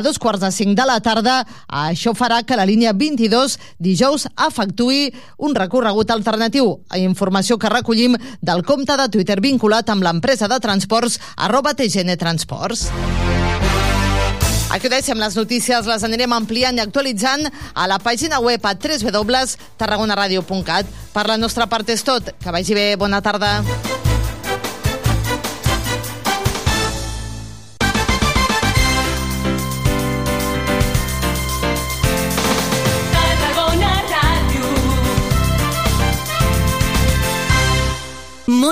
A dos quarts de cinc de la tarda, això farà que la línia 22 dijous efectuï un recorregut alternatiu. A informació que recollim del compte de Twitter vinculat amb l'empresa de transports arroba TGN Transports. Aquí ho deixem, les notícies les anirem ampliant i actualitzant a la pàgina web a www.tarragonaradio.cat. Per la nostra part és tot. Que vagi bé, bona tarda.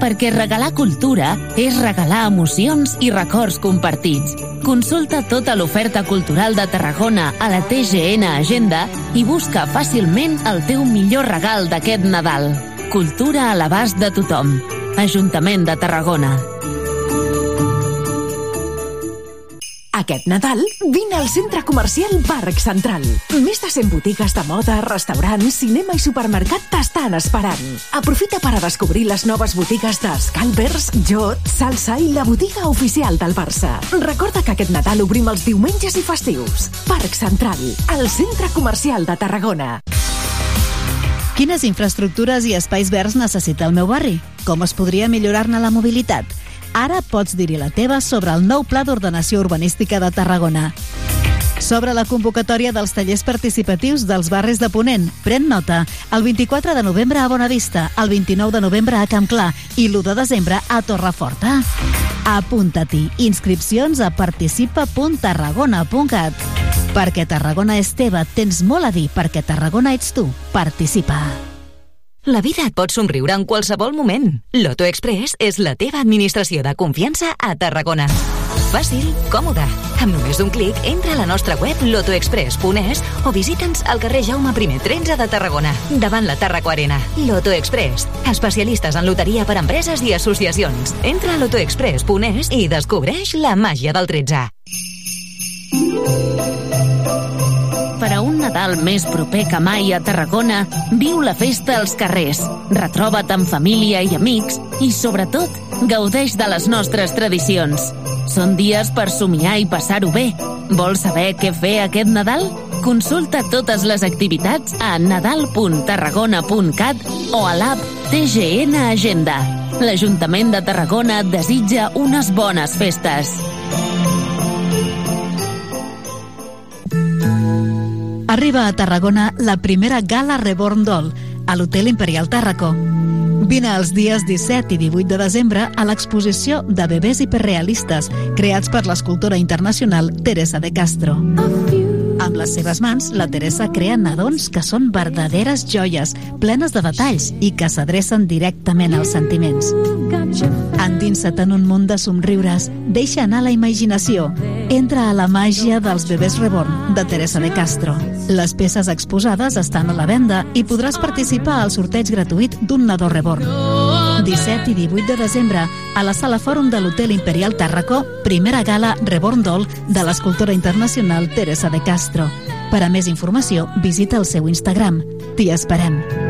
perquè regalar cultura és regalar emocions i records compartits. Consulta tota l'oferta cultural de Tarragona a la TGN Agenda i busca fàcilment el teu millor regal d'aquest Nadal. Cultura a l'abast de tothom. Ajuntament de Tarragona. Aquest Nadal, vine al centre comercial Parc Central. Més de 100 botigues de moda, restaurants, cinema i supermercat t'estan esperant. Aprofita per a descobrir les noves botigues d'Escalvers, Jot, Salsa i la botiga oficial del Barça. Recorda que aquest Nadal obrim els diumenges i festius. Parc Central, el centre comercial de Tarragona. Quines infraestructures i espais verds necessita el meu barri? Com es podria millorar-ne la mobilitat? Ara pots dir-hi la teva sobre el nou Pla d'Ordenació Urbanística de Tarragona. Sobre la convocatòria dels tallers participatius dels barris de Ponent. Pren nota. El 24 de novembre a Bonavista, el 29 de novembre a Campclar i l'1 de desembre a Torreforta. Apunta-t'hi. Inscripcions a participa.tarragona.cat. Perquè Tarragona és teva, tens molt a dir perquè Tarragona ets tu. Participa. La vida et pot somriure en qualsevol moment. Loto Express és la teva administració de confiança a Tarragona. Fàcil, còmode. Amb només un clic, entra a la nostra web lotoexpress.es o visita'ns al carrer Jaume I 13 de Tarragona, davant la Tarraco Arena. Loto Express, especialistes en loteria per empreses i associacions. Entra a lotoexpress.es i descobreix la màgia del 13. Per a un Nadal més proper que mai a Tarragona, viu la festa als carrers, retroba't amb família i amics i, sobretot, gaudeix de les nostres tradicions. Són dies per somiar i passar-ho bé. Vols saber què fer aquest Nadal? Consulta totes les activitats a nadal.tarragona.cat o a l'app TGN Agenda. L'Ajuntament de Tarragona et desitja unes bones festes. Arriba a Tarragona la primera Gala Reborn Doll a l'Hotel Imperial Tàrraco. Vine els dies 17 i 18 de desembre a l'exposició de bebès hiperrealistes creats per l'escultora internacional Teresa de Castro. Amb les seves mans, la Teresa crea nadons que són verdaderes joies, plenes de detalls i que s'adrecen directament als sentiments. Endinsa't en un món de somriures, deixa anar la imaginació. Entra a la màgia dels bebès reborn, de Teresa de Castro. Les peces exposades estan a la venda i podràs participar al sorteig gratuït d'un nadó reborn. 17 i 18 de desembre, a la Sala Fòrum de l'Hotel Imperial Tàrraco, primera gala Reborn Doll de l'escultora internacional Teresa de Castro. Per a més informació, visita el seu Instagram. T'hi esperem.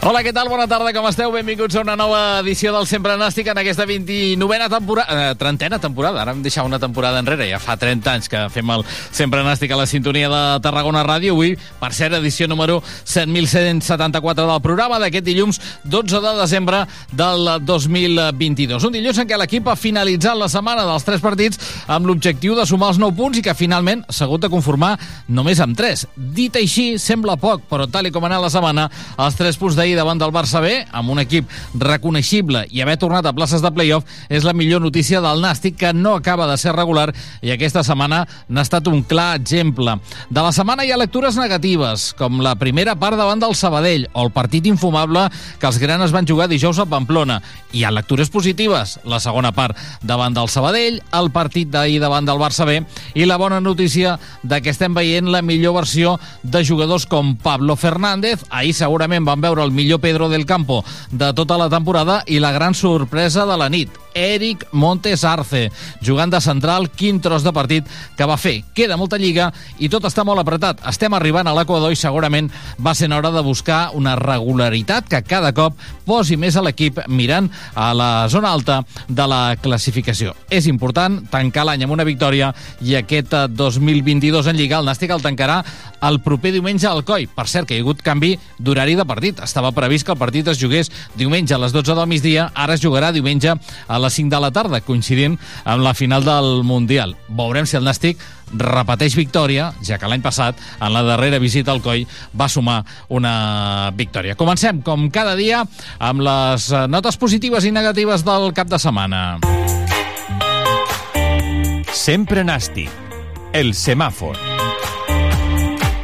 Hola, què tal? Bona tarda, com esteu? Benvinguts a una nova edició del Sempre Nàstic en aquesta 29a temporada, eh, trentena temporada. Ara em deixava una temporada enrere, ja fa 30 anys que fem el Sempre Nàstic a la sintonia de Tarragona Ràdio. Avui, per ser edició número 7174 del programa d'aquest dilluns 12 de desembre del 2022. Un dilluns en què l'equip ha finalitzat la setmana dels tres partits amb l'objectiu de sumar els 9 punts i que finalment s'ha hagut de conformar només amb 3. Dit així, sembla poc, però tal i com ha anat la setmana, els 3 punts d'ahir davant del Barça B, amb un equip reconeixible i haver tornat a places de playoff, és la millor notícia del Nàstic, que no acaba de ser regular i aquesta setmana n'ha estat un clar exemple. De la setmana hi ha lectures negatives, com la primera part davant del Sabadell, o el partit infumable que els granes van jugar dijous a Pamplona. Hi ha lectures positives, la segona part davant del Sabadell, el partit d'ahir davant del Barça B, i la bona notícia de que estem veient la millor versió de jugadors com Pablo Fernández. Ahir segurament van veure el millor Pedro del Campo de tota la temporada i la gran sorpresa de la nit, Eric Montes Arce, jugant de central, quin tros de partit que va fer. Queda molta lliga i tot està molt apretat. Estem arribant a l'Equador i segurament va ser hora de buscar una regularitat que cada cop posi més a l'equip mirant a la zona alta de la classificació. És important tancar l'any amb una victòria i aquest 2022 en Lliga el Nàstic el tancarà el proper diumenge al Coi. Per cert, que hi ha hagut canvi d'horari de partit. Estava previst que el partit es jugués diumenge a les 12 del migdia, ara es jugarà diumenge a les 5 de la tarda, coincidint amb la final del Mundial. Veurem si el Nàstic repeteix victòria, ja que l'any passat, en la darrera visita al Coi, va sumar una victòria. Comencem, com cada dia, amb les notes positives i negatives del cap de setmana. Sempre Nàstic. El semàfor.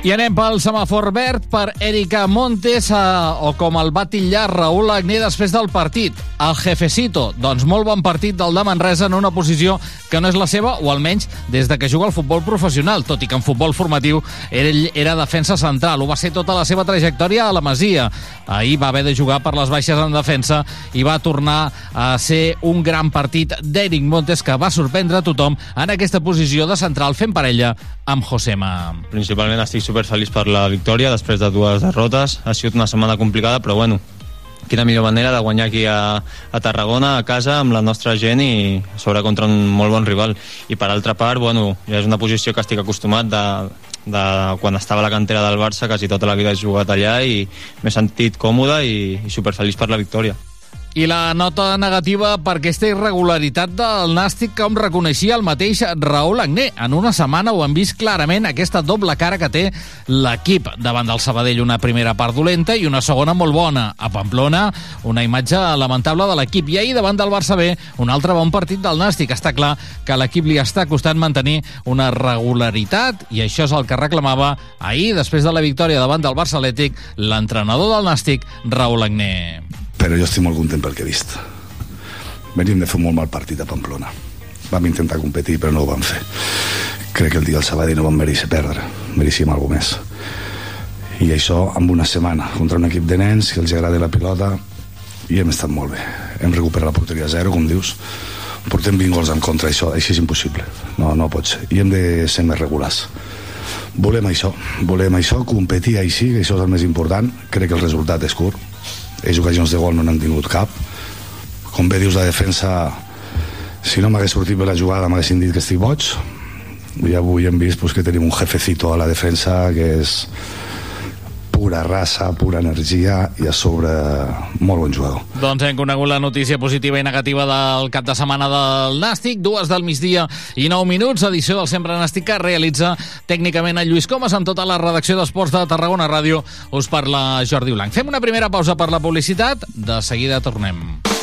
I anem pel semàfor verd per Erika Montes, eh, o com el va titllar Raül Agné després del partit. El jefecito, doncs molt bon partit del de Manresa en una posició que no és la seva, o almenys des de que juga al futbol professional, tot i que en futbol formatiu ell era defensa central. Ho va ser tota la seva trajectòria a la Masia. Ahir va haver de jugar per les baixes en defensa i va tornar a ser un gran partit d'Eric Montes que va sorprendre a tothom en aquesta posició de central fent parella amb Josema. Principalment estic super feliç per la victòria després de dues derrotes. Ha sigut una setmana complicada, però bueno, quina millor manera de guanyar aquí a, a Tarragona, a casa, amb la nostra gent i sobre contra un molt bon rival. I per altra part, bueno, ja és una posició que estic acostumat de, de quan estava a la cantera del Barça, quasi tota la vida he jugat allà i m'he sentit còmode i, i superfeliç per la victòria. I la nota negativa per aquesta irregularitat del Nàstic com reconeixia el mateix Raül Agné. En una setmana ho han vist clarament aquesta doble cara que té l'equip davant del Sabadell. Una primera part dolenta i una segona molt bona. A Pamplona, una imatge lamentable de l'equip. I ahir davant del Barça B, un altre bon partit del Nàstic. Està clar que a l'equip li està costant mantenir una regularitat i això és el que reclamava ahir, després de la victòria davant del Barça Atlètic, l'entrenador del Nàstic, Raül Agné però jo estic molt content pel que he vist. Venim de fer un molt mal partit a Pamplona. Vam intentar competir, però no ho vam fer. Crec que el dia del Sabadell no vam mereixer perdre, mereixíem alguna més. I això amb una setmana, contra un equip de nens que els agrada la pilota, i hem estat molt bé. Hem recuperat la porteria a zero, com dius, portem 20 gols en contra, això, això és impossible. No, no pot ser. I hem de ser més regulars. Volem això, volem això, competir així, això és el més important. Crec que el resultat és curt, ells ocasions de gol no n'han tingut cap. Com bé dius la defensa si no m'hagués sortit bé la jugada m'haguessin dit que estic boig. I avui hem vist pues, que tenim un jefecito a la defensa que és pura raça, pura energia i a sobre molt bon jugador. Doncs hem conegut la notícia positiva i negativa del cap de setmana del Nàstic, dues del migdia i nou minuts, edició del Sempre Nàstic que realitza tècnicament el Lluís Comas amb tota la redacció d'Esports de Tarragona Ràdio. Us parla Jordi Blanc. Fem una primera pausa per la publicitat, de seguida tornem.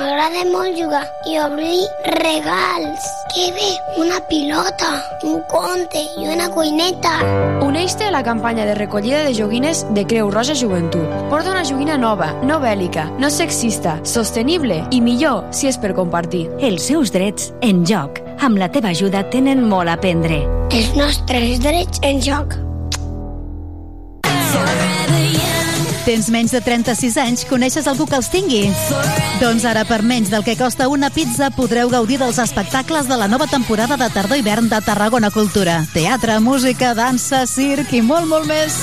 M'agrada molt jugar i obrir regals. Que bé, una pilota, un conte i una cuineta. Uneix-te a la campanya de recollida de joguines de Creu Roja Joventut. Porta una joguina nova, no bèl·lica, no sexista, sostenible i millor si és per compartir. Els seus drets en joc. Amb la teva ajuda tenen molt a aprendre. Els nostres drets en joc. Tens menys de 36 anys? Coneixes algú que els tingui? Doncs ara, per menys del que costa una pizza, podreu gaudir dels espectacles de la nova temporada de tardor-hivern de Tarragona Cultura. Teatre, música, dansa, circ i molt, molt més.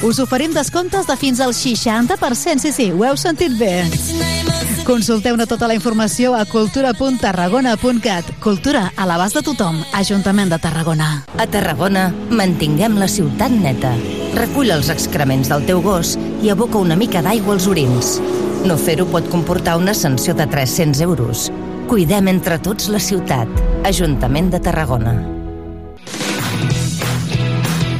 Us oferim descomptes de fins al 60%, sí, sí, ho heu sentit bé. Consulteu-ne tota la informació a cultura.tarragona.cat. Cultura a l'abast de tothom. Ajuntament de Tarragona. A Tarragona, mantinguem la ciutat neta. Recull els excrements del teu gos i aboca una mica d'aigua als orins. No fer-ho pot comportar una sanció de 300 euros. Cuidem entre tots la ciutat. Ajuntament de Tarragona.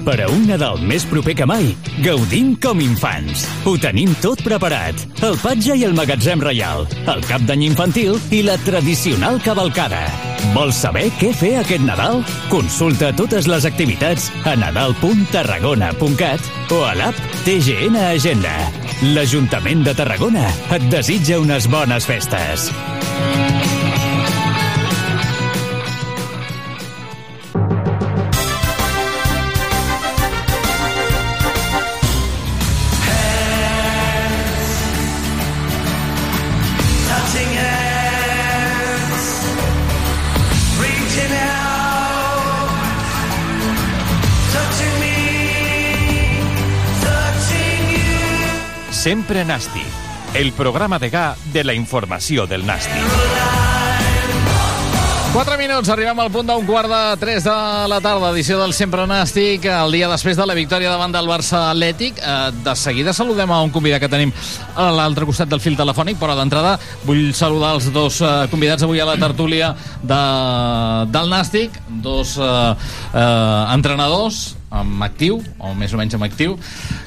Per a un Nadal més proper que mai, gaudim com infants. Ho tenim tot preparat. El patge i el magatzem reial, el cap d'any infantil i la tradicional cavalcada. Vols saber què fer aquest Nadal? Consulta totes les activitats a nadal.tarragona.cat o a l'app TGN Agenda. L'Ajuntament de Tarragona et desitja unes bones festes. Sempre Nàstic, el programa de ga de la informació del Nàstic. 4 minuts, arribem al punt d'un quart de 3 de la tarda, edició del Sempre Nàstic, el dia després de la victòria davant del Barça Atlètic. Eh, De seguida saludem a un convidat que tenim a l'altre costat del fil telefònic, però d'entrada vull saludar els dos eh, convidats avui a la tertúlia de, del Nàstic, dos eh, eh, entrenadors amb actiu, o més o menys amb actiu,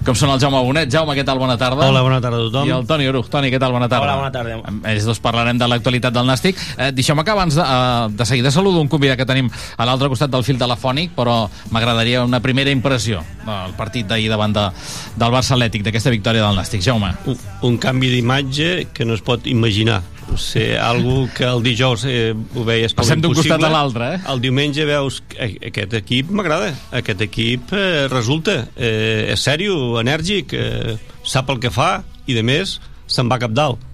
com són el Jaume Bonet. Jaume, què tal? Bona tarda. Hola, bona tarda a tothom. I el Toni Oruch. Toni, què tal? Bona tarda. Hola, bona tarda. Amb ells dos parlarem de l'actualitat del Nàstic. Eh, Deixeu-me que abans de, eh, de seguida saludo un convidat que tenim a l'altre costat del fil telefònic, però m'agradaria una primera impressió del partit d'ahir davant de, del Barça Atlètic, d'aquesta victòria del Nàstic. Jaume. Un, un canvi d'imatge que no es pot imaginar. O sigui, algo que el dijous eh, ho veies com Passem d'un costat a l'altre, eh? El diumenge veus que eh, aquest equip m'agrada. Aquest equip eh, resulta. Eh, és sèrio, enèrgic, eh, sap el que fa i, de més, se'n va cap dalt.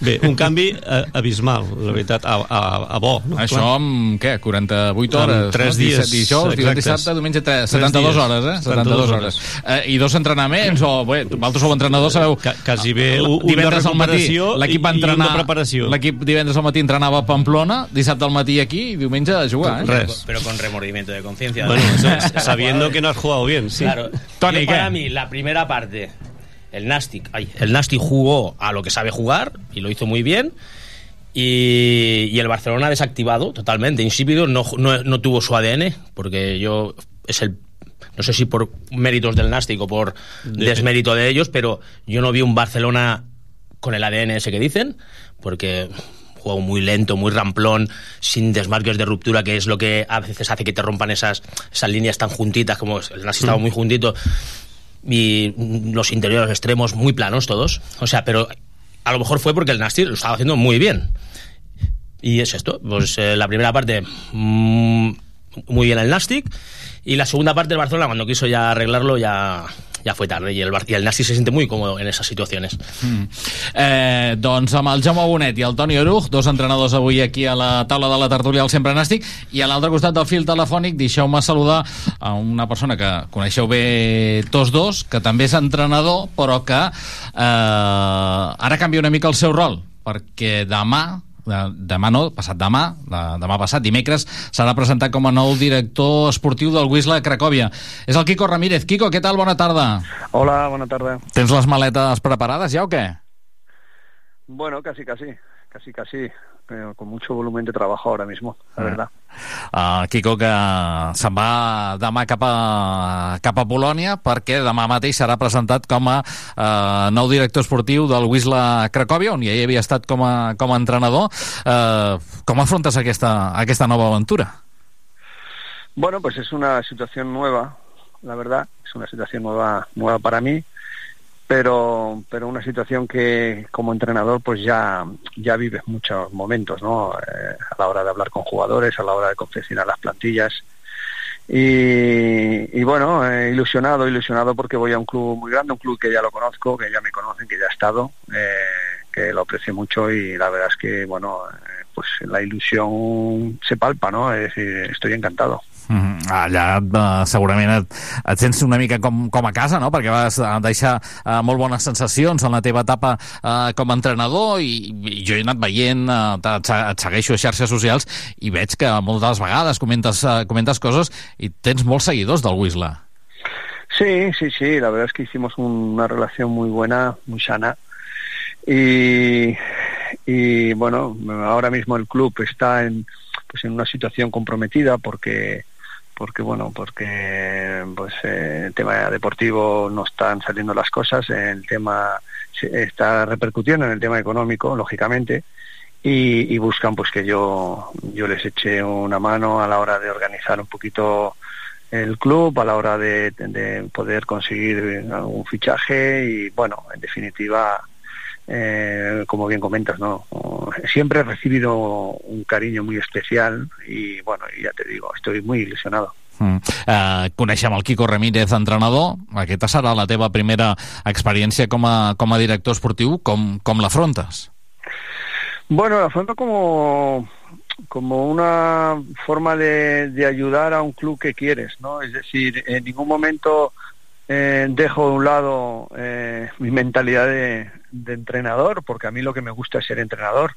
Bé, un canvi eh, abismal, la veritat, a, a, a bo. No? Això Clar. amb, què, 48 Amb hores? tres no? dies, Dijous, exactes. dissabte, diumenge, tre- Tres 72 dies. hores, eh? 72 72 hores. Eh, I dos entrenaments, o, bé, vosaltres sou entrenadors, sabeu... Ca- quasi bé, eh, un de divendres al matí recuperació l'equip va i- i un de entrenar... preparació. L'equip divendres al matí entrenava a Pamplona, dissabte al matí aquí i diumenge a jugar, eh? Res. Pero con remordimiento de conciencia. Bueno, sabiendo que no has jugado bien, sí. Claro. Tony, Yo, para mí, la primera parte, el Nastic, ay, el Nastic jugó a lo que sabe jugar y lo hizo muy bien. Y, y el Barcelona desactivado totalmente, insípido, no, no, no tuvo su ADN, porque yo es el no sé si por méritos del Nastic o por De- desmérito de ellos, pero yo no vi un Barcelona con el ADN ese que dicen, porque juego muy lento, muy ramplón, sin desmarques de ruptura, que es lo que a veces hace que te rompan esas, esas líneas tan juntitas, como el Nastic estaba Mm. muy juntito, y los interiores extremos muy planos todos. O sea, pero a lo mejor fue porque el Nastic lo estaba haciendo muy bien. Y es esto, pues eh, la primera parte mm, muy bien el Nastic y la segunda parte del Barcelona cuando quiso ya arreglarlo ya, ya fue tarde y el, y el Nastic se siente muy cómodo en esas situaciones. Mm. Eh, doncs amb el Jaume Bonet i el Toni Oruch, dos entrenadors avui aquí a la taula de la tertúlia del Sempre Nàstic, i a l'altre costat del fil telefònic deixeu-me saludar a una persona que coneixeu bé tots dos, que també és entrenador, però que eh, ara canvia una mica el seu rol, perquè demà de- demà no, passat demà, de, demà passat, dimecres, serà presentat com a nou director esportiu del Wisla Cracòvia. És el Quico Ramírez. Quico, què tal? Bona tarda. Hola, buena tarde. Tens les maletes preparades ja o què? Bueno, casi, casi, casi, casi, pero con mucho volumen de trabajo ahora mismo, la Ah. verdad. Uh, Quico, que se'n va demà cap a, cap a Polònia perquè demà mateix serà presentat com a uh, nou director esportiu del Wisla Cracòvia, on ja hi havia estat com a, com a entrenador. Uh, com afrontes aquesta, aquesta nova aventura? Bueno, pues es una situación nueva, la verdad, es una situación nueva, nueva para mí, pero, pero una situación que como entrenador pues ya, ya vives muchos momentos, ¿no? Eh, a la hora de hablar con jugadores, a la hora de confeccionar las plantillas Y, bueno, eh, ilusionado, ilusionado porque voy a un club muy grande, un club que ya lo conozco, que ya me conocen, que ya he estado, eh, que lo aprecio mucho y la verdad es que, bueno, pues la ilusión se palpa, ¿no? Es decir, estoy encantado. Mm, allà eh, segurament et, et sents una mica com, com a casa, no? perquè vas eh, deixar eh, molt bones sensacions en la teva etapa eh, com a entrenador i, i jo he anat veient, eh, et, et segueixo a xarxes socials i veig que moltes vegades comentes, eh, comentes coses i tens molts seguidors del Wisla. Sí, sí, sí, la verdad es que hicimos un- una relación muy buena, muy sana. Y, y bueno, ahora mismo el club está en, pues en una situación comprometida porque porque bueno, porque pues eh, el tema deportivo no están saliendo las cosas, el tema está repercutiendo en el tema económico, lógicamente, y, buscan pues que yo yo les eche una mano a la hora de organizar un poquito el club a la hora de poder conseguir algún fichaje y bueno en definitiva eh, como bien comentas no siempre he recibido un cariño muy especial y bueno ya te digo estoy muy ilusionado Mm. Eh, coneixem el Quico Ramírez, entrenador. Aquesta serà la teva primera experiència com a, com a director esportiu. Com, com l'afrontes? Bueno, la afronto como, como una forma de, de ayudar a un club que quieres, ¿no? Es decir, en ningún momento eh, dejo de un lado eh, mi mentalidad de, de entrenador, porque a mí lo que me gusta es ser entrenador,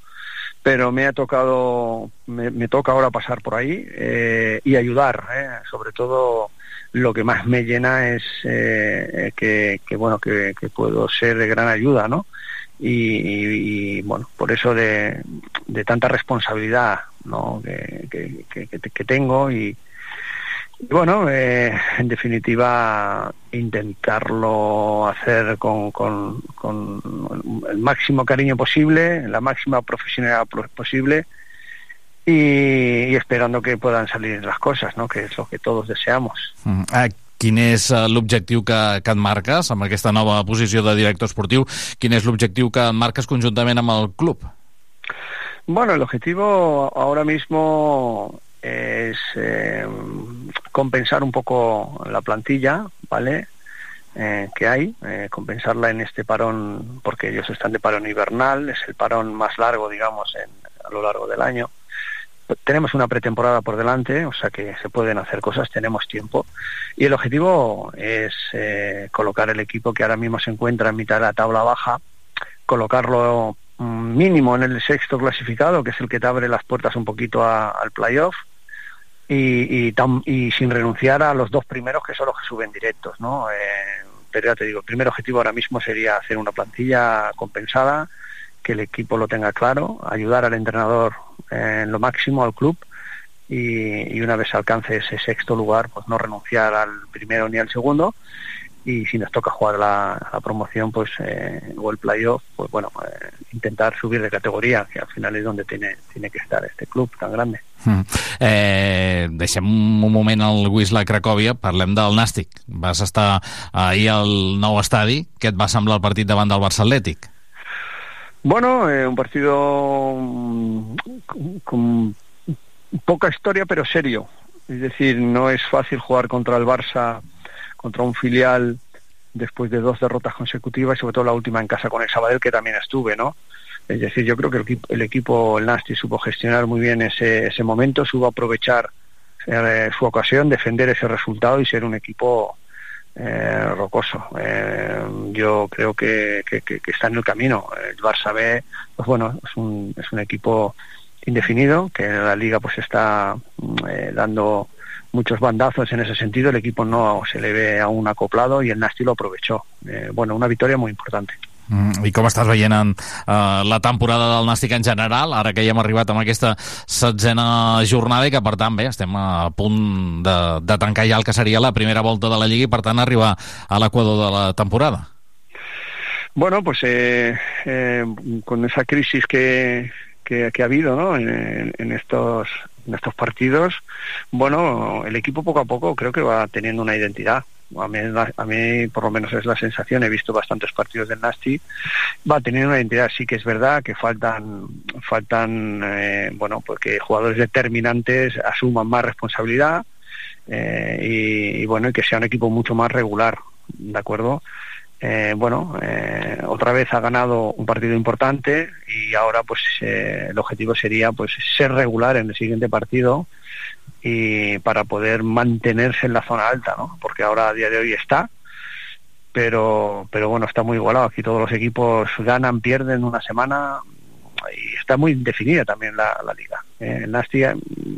pero me ha tocado, me, me toca ahora pasar por ahí eh, y ayudar, ¿eh? sobre todo lo que más me llena es eh, que, que, bueno que, puedo ser de gran ayuda, ¿no? y, bueno por eso de, de tanta responsabilidad ¿no? que- que tengo y, y bueno eh, en definitiva intentarlo hacer con, con- con el máximo cariño posible la máxima profesionalidad pro- posible y, y esperando que puedan salir las cosas ¿no? que es lo que todos deseamos Mm. Eh, quin és eh, l'objectiu que, que et marques amb aquesta nova posició de director esportiu? Quin és l'objectiu que et marques conjuntament amb el club? Bueno, el objetivo ahora mismo es eh, compensar un poco la plantilla, ¿vale? Eh, que hay, eh, compensarla en este parón, porque ellos están de parón invernal, es el parón más largo, digamos, en, a lo largo del año. Tenemos una pretemporada por delante, o sea que se pueden hacer cosas, tenemos tiempo. Y el objetivo es colocar el equipo que ahora mismo se encuentra en mitad de la tabla baja, colocarlo mm, mínimo en el sexto clasificado, que es el que te abre las puertas un poquito al playoff, y, sin renunciar a los dos primeros que son los que suben directos, ¿no? Eh, pero ya te digo, el primer objetivo ahora mismo sería hacer una plantilla compensada, que el equipo lo tenga claro, ayudar al entrenador eh, en lo máximo al club y una vez alcance ese sexto lugar, pues no renunciar al primero ni al segundo y si nos toca jugar la, la promoción pues eh, o el playoff, pues bueno, eh, intentar subir de categoría, que al final es donde tiene, tiene que estar este club tan grande. Mm. Eh, deixem un moment al Wisla Cracòvia, parlem del Nàstic. Vas estar ahir al nou estadi. Què et va semblar el partit davant del Barça Atlètic? Bueno, eh, un partido mm, con, con poca historia pero serio. Es decir, no es fácil jugar contra el Barça, contra un filial después de dos derrotas consecutivas y sobre todo la última en casa con el Sabadell que también estuve, ¿no? Es decir, yo creo que el, equipo- el equipo, el Nasti, supo gestionar muy bien ese, ese momento, supo aprovechar eh, su ocasión, defender ese resultado y ser un equipo eh, rocoso. Eh, yo creo que, que- está en el camino. El Barça B, pues bueno, es un, es un equipo indefinido, que en la liga pues está mm, dando muchos bandazos en ese sentido, el equipo no se le ve aún acoplado y el Nasti lo aprovechó. Eh, bueno, una victoria muy importante. Mm, I com estàs veient en, uh, la temporada del Nàstic en general, ara que ja hem arribat amb aquesta setzena jornada i que, per tant, bé, estem a punt de, de tancar ja el que seria la primera volta de la Lliga i, per tant, arribar a l'equador de la temporada. Bueno, pues eh, eh, con esa crisis que, que, que ha habido ¿no? en, en estos, en estos partidos, bueno, el equipo poco a poco creo que va teniendo una identidad. A mí, a mí por lo menos es la sensación, he visto bastantes partidos del Nasti, va teniendo una identidad, sí que es verdad que faltan, faltan eh, bueno, pues que jugadores determinantes asuman más responsabilidad, eh, y, y bueno, y que sea un equipo mucho más regular, ¿de acuerdo? Eh, bueno, eh, otra vez ha ganado un partido importante y ahora pues eh, el objetivo sería pues ser regular en el siguiente partido y para poder mantenerse en la zona alta, ¿no? Porque ahora a día de hoy está, pero pero bueno está muy igualado. Aquí todos los equipos ganan, pierden una semana y está muy definida también la, la liga. El Nasti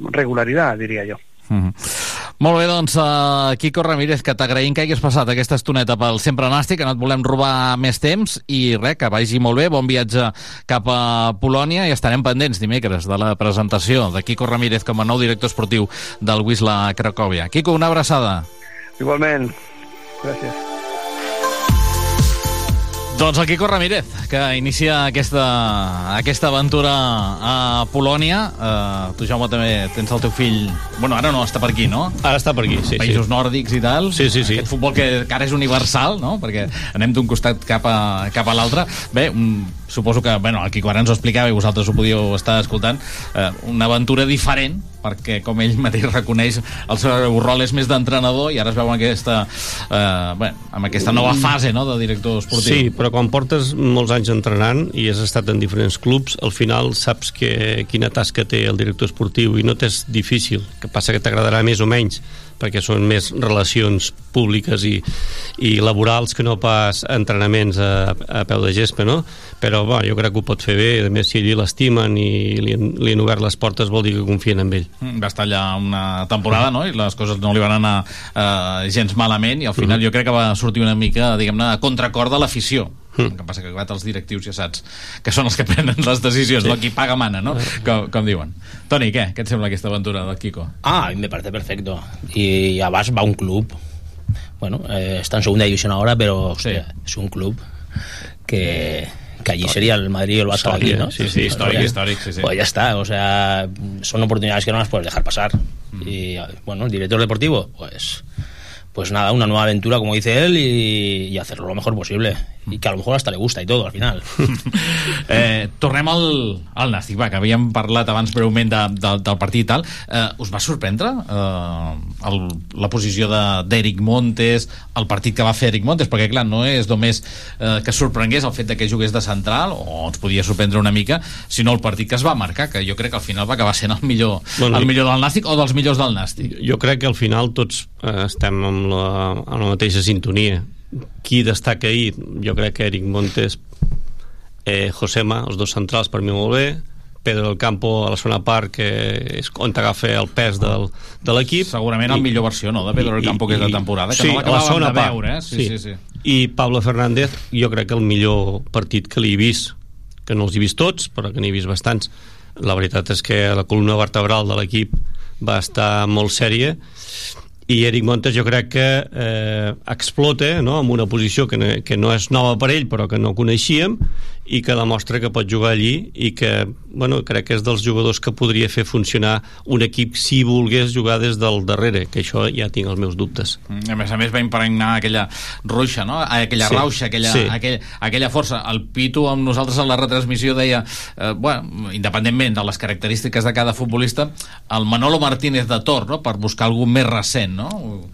regularidad diría yo. Mm -hmm. Molt bé, doncs, uh, Quico Ramírez, que t'agraïm que hagués passat aquesta estoneta pel Sempre Nàstic, que no et volem robar més temps, i res, que vagi molt bé, bon viatge cap a Polònia, i estarem pendents dimecres de la presentació de Quico Ramírez com a nou director esportiu del Wisla Cracòvia. Quico, una abraçada. Igualment. Gràcies. Doncs el Quico Ramírez, que inicia aquesta, aquesta aventura a Polònia. Uh, tu, Jaume, també tens el teu fill... Bueno, ara no està per aquí, no? Ara està per aquí, sí. Països sí. nòrdics i tal. Sí, sí, sí. Aquest futbol que, que ara és universal, no? Perquè anem d'un costat cap a, cap a l'altre. Bé, un, suposo que, bueno, Quico ara ens ho explicava i vosaltres ho podíeu estar escoltant, eh, una aventura diferent, perquè, com ell mateix reconeix, el seu rol és més d'entrenador i ara es veu en aquesta, eh, bé, amb aquesta nova fase no, de director esportiu. Sí, però quan portes molts anys entrenant i has estat en diferents clubs, al final saps que, quina tasca té el director esportiu i no t'és difícil, que passa que t'agradarà més o menys perquè són més relacions públiques i, i laborals que no pas entrenaments a, a peu de gespa, no? Però bueno, jo crec que ho pot fer bé, a més si allí l'estimen i li, li han obert les portes vol dir que confien en ell. Mm, va estar allà una temporada no? i les coses no li van anar eh, gens malament i al final jo crec que va sortir una mica diguem-ne a contracor de l'afició el que passa que clar, els directius ja saps que són els que prenen les decisions, Sí. no? qui paga mana no? com, com diuen Toni, què? Què et sembla aquesta aventura del Kiko? Ah, me parece perfecto. Y además va un club. Bueno, eh, está en segunda división ahora, pero hostia, es un club que, que allí sería el Madrid y el Barça aquí, ¿no? Sí, sí, históric, O sea, històric, sí, sí. Pues ya está, o sea, son oportunidades que no las puedes dejar pasar. Y bueno, el director deportivo, pues pues nada, una nueva aventura, como dice él, y, y hacerlo lo mejor posible. Y que a lo mejor hasta le gusta y todo al final. Eh, tornem al, al Nàstic, va, que havíem parlat abans breument de, de, del partit i tal. Eh, us va sorprendre eh, el, la posició de- d'Eric Montes, el partit que va fer Eric Montes? Perquè, clar, no és només eh, que sorprengués el fet de que jugués de central, o ens podia sorprendre una mica, sinó el partit que es va marcar, que jo crec que al final va acabar sent el millor, Bueno, el millor del Nàstic o dels millors del Nàstic. Jo crec que al final tots eh, estem amb la, amb la mateixa sintonia. Qui destaca ahir? Jo crec que Eric Montes, eh, Josema, els dos centrals per mi molt bé, Pedro del Campo a la zona part, que és on t'agafa el pes del, de l'equip. Segurament el millor versió, no?, de Pedro del Campo, que és de temporada, que no a la l'acabàvem segona de part. veure, eh? Sí, sí, sí. I Pablo Fernández, jo crec que el millor partit que li he vist, que no els he vist tots, però que n'he vist bastants, la veritat és que la columna vertebral de l'equip va estar molt sèria i Eric Montes jo crec que eh, explota no? en una posició que no, que no és nova per ell però que no coneixíem i que demostra que pot jugar allí i que bueno, crec que és dels jugadors que podria fer funcionar un equip si volgués jugar des del darrere que això ja tinc els meus dubtes Mm, A més a més va impregnar aquella ruixa, no? aquella Sí, rauxa, aquella, sí. aquella, aquella força. El Pitu amb nosaltres a la retransmissió deia, eh, bueno, independentment de les característiques de cada futbolista, el Manolo Martínez de Tor, no? per buscar algú més recent, no?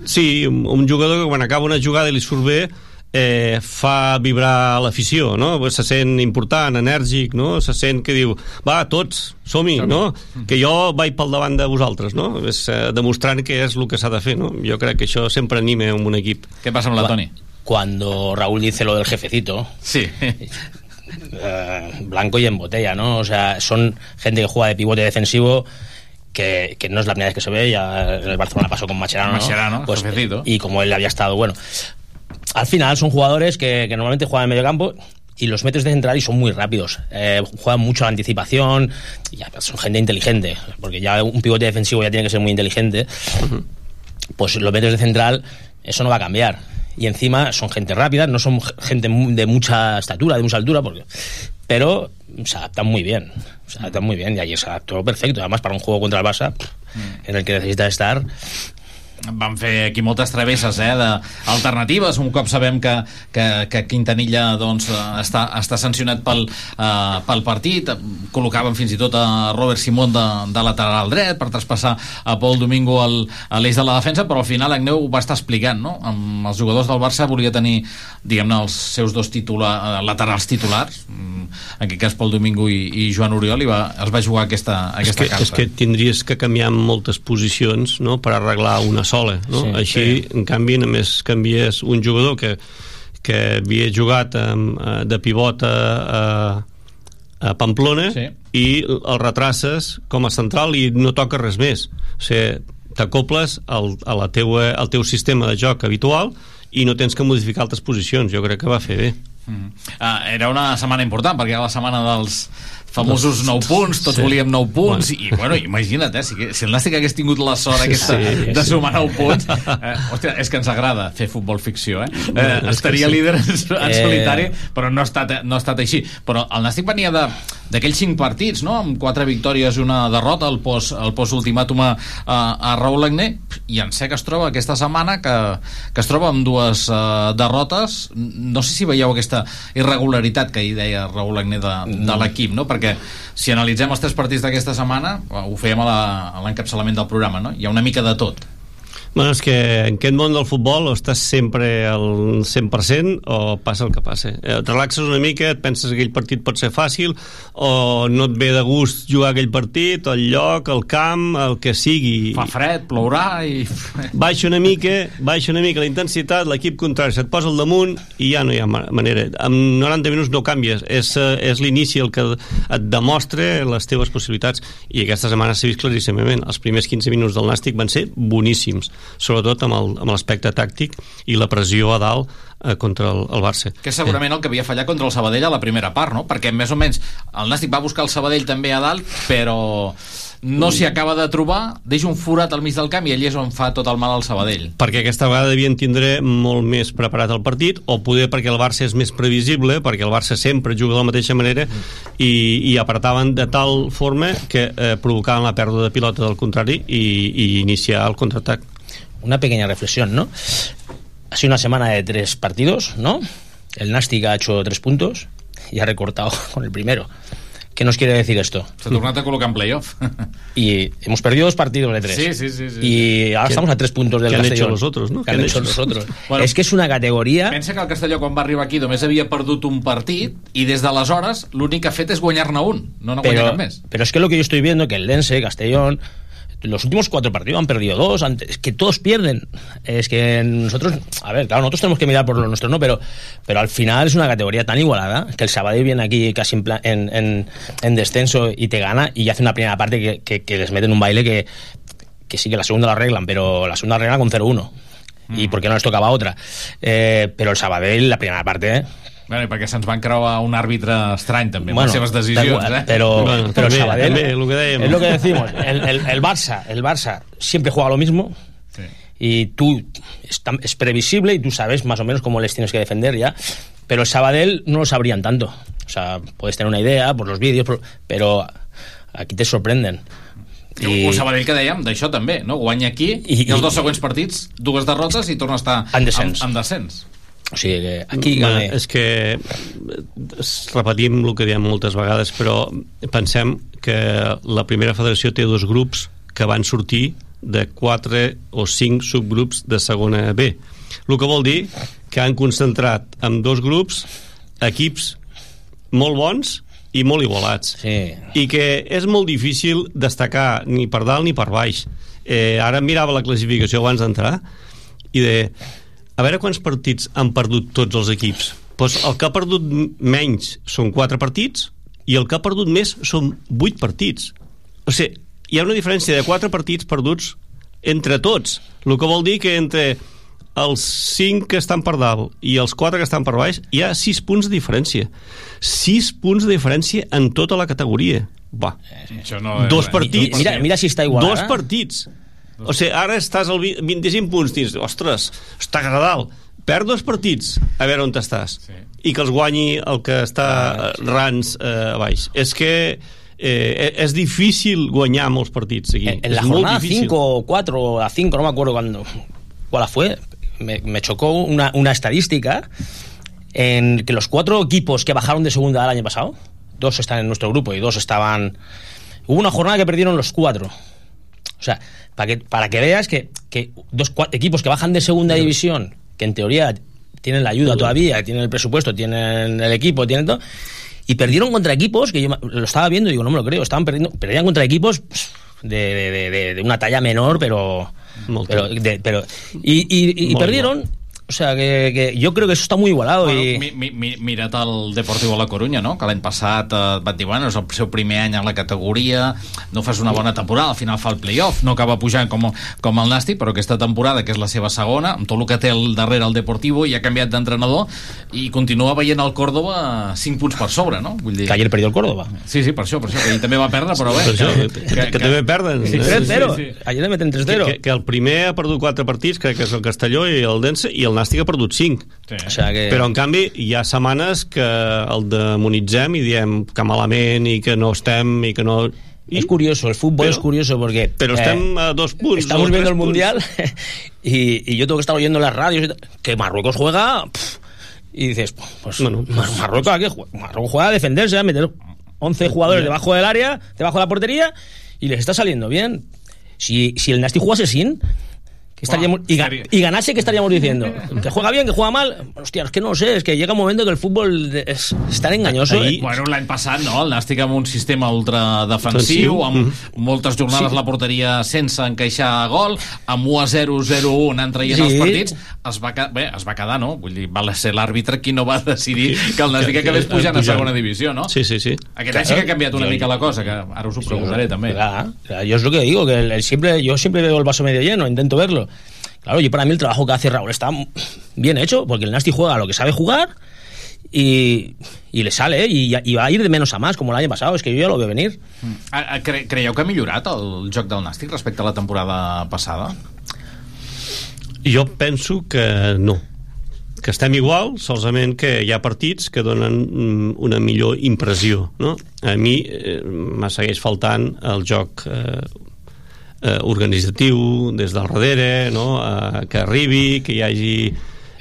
Sí, un, un jugador que quan acaba una jugada i li surt bé eh, fa vibrar l'afició, no? Se sent important, enèrgic, no? Se sent que diu, va, tots, som-hi, no? Que jo vaig pel davant de vosaltres, no? És eh, demostrant que és el que s'ha de fer, no? Jo crec que això sempre anima un equip. Què passa amb la Toni? Cuando Raúl dice lo del jefecito, Sí. eh, blanco y en botella, ¿no? O sea, son gente que juega de pivote defensivo que, que no es la primera vez que se ve, ya en el Barcelona pasó con Macherano, ¿no? Mascherano, Pues, jefecito. y como él había estado, bueno, al final son jugadores que, que normalmente juegan en medio campo y los metes de central y son muy rápidos. Eh, juegan mucho a la anticipación y ya, son gente inteligente, porque ya un pivote defensivo ya tiene que ser muy inteligente. Pues los metes de central, eso no va a cambiar. Y encima son gente rápida, no son gente de mucha estatura, de mucha altura, porque, pero se adaptan muy bien. Se adaptan muy bien y ahí se adaptó perfecto. Además, para un juego contra el Barça, pff, en el que necesitas estar, van fer aquí moltes travesses eh, d'alternatives, un cop sabem que, que, que Quintanilla doncs, eh, està, està sancionat pel, uh, pel partit, col·locaven fins i tot a Robert Simón de, de lateral dret per traspassar a Pol Domingo al, a l'eix de la defensa, però al final Agneu ho va estar explicant, no? Amb els jugadors del Barça volia tenir, diguem-ne, els seus dos titular, eh, laterals titulars, mm, en aquest cas Pol Domingo i, i Joan Oriol, i va, es va jugar aquesta, és aquesta que, carta. és que tindries que canviar moltes posicions no? per arreglar una sola no? Sí, així, sí. en canvi, només canvies un jugador que, que havia jugat amb, eh, de pivot a, a, Pamplona Sí. i el retraces com a central i no toca res més o sigui, t'acoples al, a la teua, al teu sistema de joc habitual i no tens que modificar altres posicions jo crec que va fer bé Mm. Ah, era una setmana important perquè era la setmana dels famosos 9 punts, tots Sí. volíem 9 punts i, bueno, imagina't, eh, si, si el Nàstic hagués tingut la sort aquesta Sí, de sí. sumar 9 punts eh, hòstia, és que ens agrada fer futbol ficció eh? eh estaria sí. líder en, en Eh. solitari però no ha estat, no ha estat així però el Nàstic venia de d'aquells 5 partits no? amb 4 victòries i una derrota el post, el post ultimàtum a, a, a Raúl Agné i en sé que es troba aquesta setmana que, que es troba amb dues uh, derrotes no sé si veieu aquesta irregularitat que hi deia Raúl Agné de, de l'equip no? perquè si analitzem els tres partits d'aquesta setmana ho fèiem a l'encapçalament del programa no? hi ha una mica de tot Bueno, és que en aquest món del futbol o estàs sempre al 100% o passa el que passa. Eh, Et relaxes una mica, et penses que aquell partit pot ser fàcil o no et ve de gust jugar aquell partit, el lloc, el camp, el que sigui. fa fred, plourà i... Baixa una mica, baixa una mica la intensitat, l'equip contrari se't posa al damunt i ja no hi ha ma- manera. En 90 minuts no canvies, és, eh, és l'inici el que et demostra les teves possibilitats i aquesta setmana s'ha vist claríssimament. Els primers 15 minuts del Nàstic van ser boníssims, sobretot amb l'aspecte tàctic i la pressió a dalt eh, contra el, el Barça. que és segurament el que havia fallat contra el Sabadell a la primera part, no? Perquè més o menys el Nàstic va buscar el Sabadell també a dalt, però no s'hi acaba de trobar, deixa un forat al mig del camp i allí és on fa tot el mal al Sabadell. perquè aquesta vegada devien tindre molt més preparat el partit o poder perquè el Barça és més previsible perquè el Barça sempre juga de la mateixa manera i, i apretaven de tal forma que eh, provocaven la pèrdua de pilota del contrari i, i iniciar el contraatac una pequeña reflexión, ¿no? Ha sido una semana de tres partidos, ¿no? El Nastic ha hecho tres puntos y ha recortado con el primero. ¿Qué nos quiere decir esto? S'ha tornat a col·locar en playoff. Y hemos perdido dos partidos de tres. Sí, sí, sí, sí. Y ahora ¿Qué- estamos a tres puntos del qué han Castellón. hecho los otros, no? ¿Qué han ¿Qué han hecho los otros? Bueno. es que es una categoría... Pensa que el Castelló, quan va arribar aquí, només havia perdut un partit i des d'aleshores l'únic que ha fet és guanyar-ne un. No n'ha guanyat més. pero es que lo que yo estoy viendo que el Lense, Castellón, los últimos cuatro partidos han perdido dos, antes, es que todos pierden. Es que nosotros, a ver, claro, nosotros tenemos que mirar por lo nuestro, ¿no? Pero, pero al final es una categoría tan igualada que el Sabadell viene aquí casi en, plan- en, en- en descenso y te gana y hace una primera parte que, que- que les meten un baile que, que sí que la segunda la arreglan, pero la segunda la arreglan con 0-1. Y porque no les tocaba otra. Eh, pero el Sabadell, la primera parte, ¿eh? Bueno, perquè se'ns van creuar un àrbitre estrany també, amb Bueno, les seves decisions, eh? Pero, Bueno, pero també, Sabadell, també, lo que dèiem. es lo que decimos. El, el- el Barça, el Barça siempre juega lo mismo. Y tú es, es previsible y tú sabes más o menos cómo les tienes que defender ya. Pero el Sabadell no lo sabrían tanto. O sea, puedes tener una idea por los vídeos, pero aquí te sorprenden. I... Un Sabadell que dèiem, d'això també, no? Guanya aquí i, I- els dos següents partits, dues derrotes i torna a estar En descens. En, en descens. O sigui que aquí Bueno, gana... és que repetim el que diem moltes vegades però pensem que la primera federació té dos grups que van sortir de quatre o cinc subgrups de segona B. El que vol dir que han concentrat en dos grups equips molt bons i molt igualats. Sí. i que és molt difícil destacar ni per dalt ni per baix. Eh, ara mirava la classificació abans d'entrar i de a veure quants partits han perdut tots els equips. Pues el que ha perdut menys són 4 partits i el que ha perdut més són 8 partits. O sigui, hi ha una diferència de 4 partits perduts entre tots el que vol dir que entre els 5 que estan per dalt i els 4 que estan per baix hi ha 6 punts de diferència. 6 punts de diferència en tota la categoria. Va, Això no dos partits. Mira, mira si està igualada. dos partits o sigui, ara estàs al vi- 25 punts dius, ostres, està agradable perd dos partits, a veure on estàs sí. i que els guanyi el que està ah, sí. rans eh, a baix és que eh, és difícil guanyar molts partits seguits. En la és molt jornada difícil. 5 o 4 o la 5, no me acuerdo cuándo, cuál fue, me, me chocó una, una estadística en que los cuatro equipos que bajaron de segunda el año pasado, dos están en nuestro grupo y dos estaban... Hubo una jornada que perdieron los cuatro. O sea, para que, para que veas que, que dos equipos que bajan de segunda división, que en teoría tienen la ayuda todavía, tienen el presupuesto, tienen el equipo, tienen todo, y perdieron contra equipos que yo lo estaba viendo y digo, no me lo creo, estaban perdiendo, perdían contra equipos de, de- de- de- de una talla menor, pero. pero, pero y, y- perdieron. O sea, que, que yo creo que eso está muy igualado. Bueno, y... mi, mi, mi, mira't el Deportiu a la Corunya, no? que l'any passat eh, et van dir, bueno, és el seu primer any en la categoria, no fas una bona temporada, al final fa el playoff, no acaba pujant com, com el Nasti, però aquesta temporada, que és la seva segona, amb tot el que té al darrere el Deportivo, i ha canviat d'entrenador, i continua veient el Córdoba 5 punts per sobre, no? Vull dir... Que ayer perdió el Córdoba. Sí, sí, per això, per això, que ell també va perdre, però bé... Per això, que, que, també perden. Sí, eh? 3-0. Ayer le meten 3-0. Que, que, que el primer ha perdut 4 partits, crec que és el Castelló i el Dense, i el Nàstic ha perdut 5. Sí. O sea que... Però, en canvi, hi ha setmanes que el demonitzem i diem que malament i que no estem i que no... Es curioso, el fútbol Pero- es curioso porque... eh, pero estem a dos puntos, Estamos viendo el Mundial y, y yo tengo que estar oyendo en las radios que Marruecos juega... pff, y dices, pues Mar- Marruecos, ¿a qué juega? Marruecos juega a defenderse, a meter 11 jugadores debajo del área, debajo de la portería y les está saliendo bien. Si, si el Nasty jugase sin... que estaríamos, y, ga- y ganase, ¿qué estaríamos diciendo? ¿Que juega bien, que juega mal? Hostia, es que no sé, es que llega un momento que el fútbol es, es tan engañoso. Ahir, eh. bueno, l'any passat, no? El Nàstic amb un sistema ultradefensiu, Defensiu. amb Mm. moltes jornades Sí. la porteria sense encaixar gol, amb 1 a 0, 0 1 anant traient Sí. els partits, es va, bé, es va quedar, no? Vull dir, va ser l'àrbitre qui no va decidir que el Nàstic que- acabés que- pujant a segona divisió, no? Sí, sí, sí. Aquest any sí que ha canviat una mica la cosa, que ara us ho preguntaré també. Claro, claro, yo es lo que digo, que el- el siempre, yo siempre veo el vaso medio lleno, intento verlo. Claro, yo para mí el trabajo que hace Raúl está bien hecho, porque el Nasty juega a lo que sabe jugar y, y le sale, ¿eh? y, y va a ir de menos a más, como el año pasado, es que yo ya lo veo venir. Ah, ah, Cre creieu que ha millorat el joc del Nàstic respecte a la temporada passada? Jo penso que no que estem igual, solament que hi ha partits que donen mm, una millor impressió no? a mi eh, me segueix faltant el joc eh, eh, organitzatiu des del darrere no? eh, que arribi, que hi hagi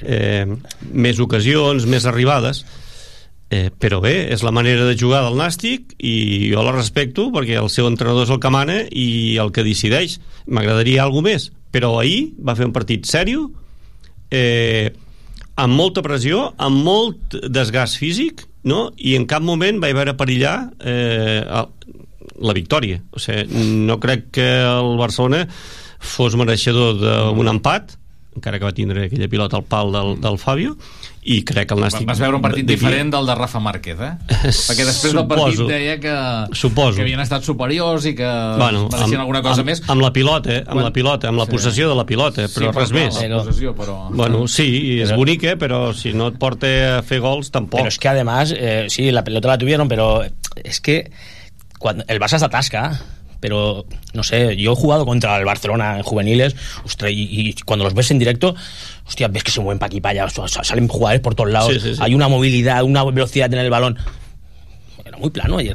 eh, més ocasions més arribades Eh, però bé, és la manera de jugar del Nàstic i jo la respecto perquè el seu entrenador és el que mana i el que decideix. M'agradaria alguna més, però ahir va fer un partit sèrio, eh, amb molta pressió, amb molt desgast físic, no? i en cap moment vaig veure perillar eh, la victòria. O sigui, no crec que el Barcelona fos mereixedor d'un empat, encara que va tindre aquella pilota al pal del, del Fabio, i crec que el Nàstic... Vas veure un partit diferent del de Rafa Márquez, eh? Perquè després del partit deia que, Suposo. que havien estat superiors i que bueno, mereixien amb, alguna cosa amb, més. amb la pilota, eh? amb Quan- la pilota, amb la Sí. possessió de la pilota, Sí, però però res clar, més. la possessió, però... Bueno, sí, és Però- bonica, però si no et porta a fer gols, tampoc. Pero es que además, eh, sí, la pelota la tuvieron, pero es que cuando el Barça se atasca. Pero, no sé, yo he jugado contra el Barcelona en juveniles, ostras, y, y cuando los ves en directo, hostia, ves que se mueven para aquí para allá, salen jugadores por todos lados, Sí, sí, sí. hay una movilidad, una velocidad en el balón. Era muy plano ayer.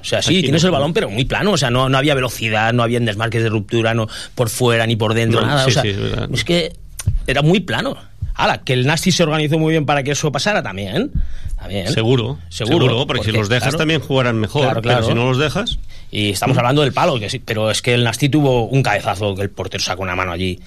O sea, sí, Aquí tienes no. el balón, pero muy plano. O sea, no, no había velocidad, no había desmarques de ruptura, no por fuera ni por dentro, No, nada. o sea, es que era muy plano. Ahora, que el Nasty se organizó muy bien para que eso pasara también. También. Seguro, seguro, porque, si los dejas claro, también jugarán mejor, Claro, claro. pero si no los dejas... Y estamos hablando del palo, que sí, pero es que el Nasty tuvo un cabezazo que el portero sacó una mano allí.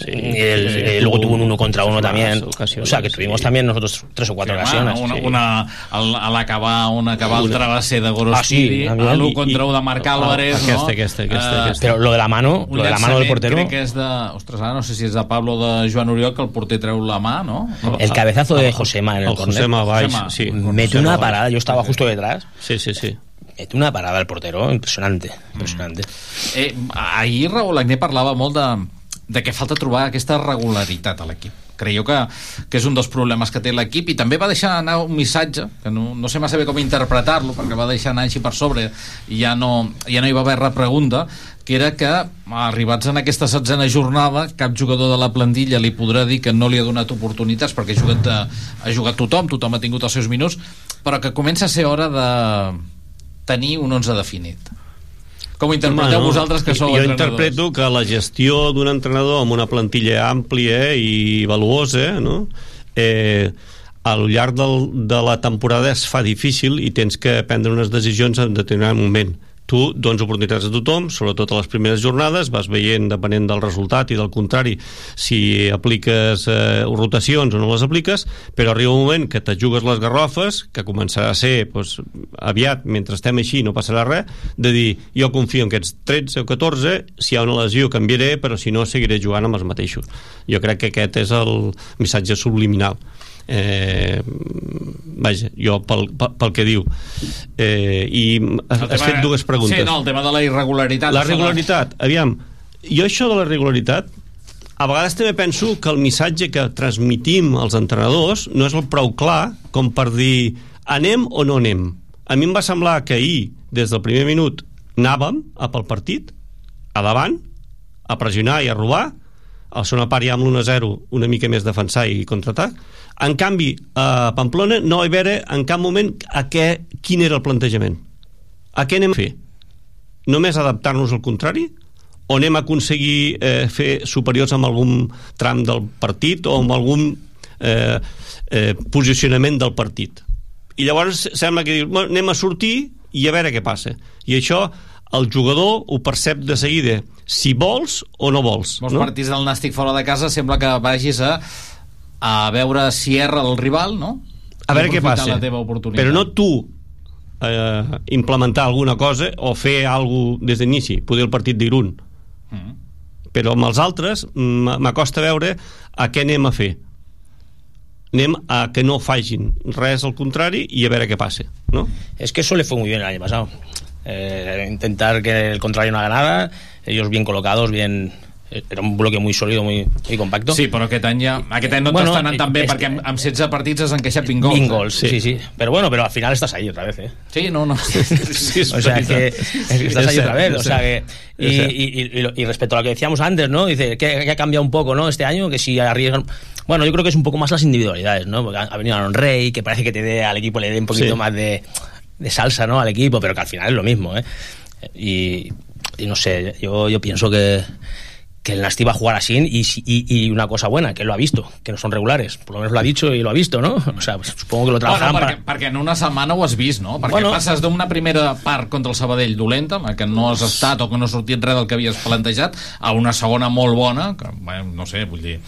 Y el- sí, eh, luego tuvo un uno contra uno también. ocasiones, o sea, que tuvimos también nosotros tres o cuatro Sí, ocasiones. una, sí. una, al- a l'acabar un acabar el Una. travesser de Ah, Gorosiri, sí, a también. l'1 I- contra i- 1 de Marc ah, Álvarez, aquesta, no? aquesta, aquesta, Eh, aquesta. Pero lo de la mano, un lo de la mano del portero. crec que és de... Ostres, ara no sé si és de Pablo de Joan Oriol, que el porter treu la mà, no? El cabezazo de Josema en el, El córner. Josema Valls, Josema. sí. Mete una parada, yo estaba justo detrás. Sí, sí, sí. Mete una parada el portero, impresionante, impresionante. Eh, ahir Raúl Agné parlava molt de, de que falta trobar aquesta regularitat a l'equip. Creieu que, que és un dels problemes que té l'equip i també va deixar anar un missatge que no, no sé massa bé com interpretar-lo perquè va deixar anar així per sobre i ja no, ja no hi va haver repregunta que era que arribats en aquesta setzena jornada cap jugador de la plantilla li podrà dir que no li ha donat oportunitats perquè ha jugat, eh, ha jugat tothom, tothom ha tingut els seus minuts però que comença a ser hora de tenir un 11 definit. Com ho interpreteu Bueno, vosaltres que sou jo entrenadors? interpreto que la gestió d'un entrenador amb una plantilla àmplia i valuosa no? eh, al llarg del, de la temporada es fa difícil i tens que prendre unes decisions en determinat moment tu dones oportunitats a tothom, sobretot a les primeres jornades, vas veient, depenent del resultat i del contrari, si apliques eh, rotacions o no les apliques, però arriba un moment que te jugues les garrofes, que començarà a ser doncs, aviat, mentre estem així no passarà res, de dir, jo confio en aquests 13 o 14, si hi ha una lesió canviaré, però si no seguiré jugant amb els mateixos. Jo crec que aquest és el missatge subliminal eh, vaja, jo pel, pel, pel que diu. Eh, i has, El has tema- fet dues preguntes. Sí, no, el tema de la irregularitat. la regularitat, aviam jo això de la regularitat a vegades també penso que el missatge que transmitim als entrenadors no és el prou clar com per dir anem o no anem? A mi em va semblar que ahir des del primer minut anàvem a pel partit a davant a pressionar i a robar. A la segona part ja amb l'1-0 una mica més defensar i contraatac en canvi a Pamplona no hi haver en cap moment a què, quin era el plantejament. A què anem a fer? Només adaptar-nos al contrari? O anem a aconseguir eh, fer superiors amb algun tram del partit o amb algun eh, eh, posicionament del partit? I llavors sembla que dius, bueno, anem a sortir i a veure què passa. I això el jugador ho percep de seguida si vols o no vols Molts no? partits del Nàstic fora de casa sembla que vagis a, a veure si erra el rival, no? a veure I què passa la teva oportunitat. però no tu eh, implementar alguna cosa o fer alguna des d'inici poder el partit d'Irun Mm. però amb els altres m'acosta veure a què anem a fer anem a que no facin res al contrari i a veure què passa no? Es que eso le fue muy bien el año pasado. Eh, intentar que el contrario no haga nada, ellos bien colocados, bien. Era un bloque muy sólido, muy, muy compacto. Sí, però aquest any, ja, aquest any no Bueno, t'està anant tan bé perquè amb, amb 16 partits has encaixat 20 gols. 20 gols, sí. sí, Pero bueno, pero al final estás ahí otra vez, ¿eh? Sí, no, no. Sí, o sea, que, es que estás ahí otra vez. O sea, que, y, y, y- y respecto a lo que decíamos antes, ¿no? Dice que, que ha cambiado un poco, ¿no? Este año, que si arriesgan. Bueno, yo creo que es un poco más las individualidades, ¿no? Porque ha, ha venido Aaron Rey, que parece que te dé al equipo, le dé un poquito Sí. más de, de salsa, ¿no? Al equipo, pero que al final es lo mismo, ¿eh? Y, y no sé, yo, yo pienso que que el Nasti va a jugar así y, y, y una cosa buena, que él lo ha visto, que no son regulares. Por lo menos lo ha dicho y lo ha visto, ¿no? O sea, pues supongo que lo Bueno, trabajarán perquè, para... perquè en una setmana ho has vist, no? Perquè Bueno. passes d'una primera part contra el Sabadell dolenta, que no has estat o que no ha sortit res del que havies plantejat, a una segona molt bona, que, bueno, no sé, vull dir,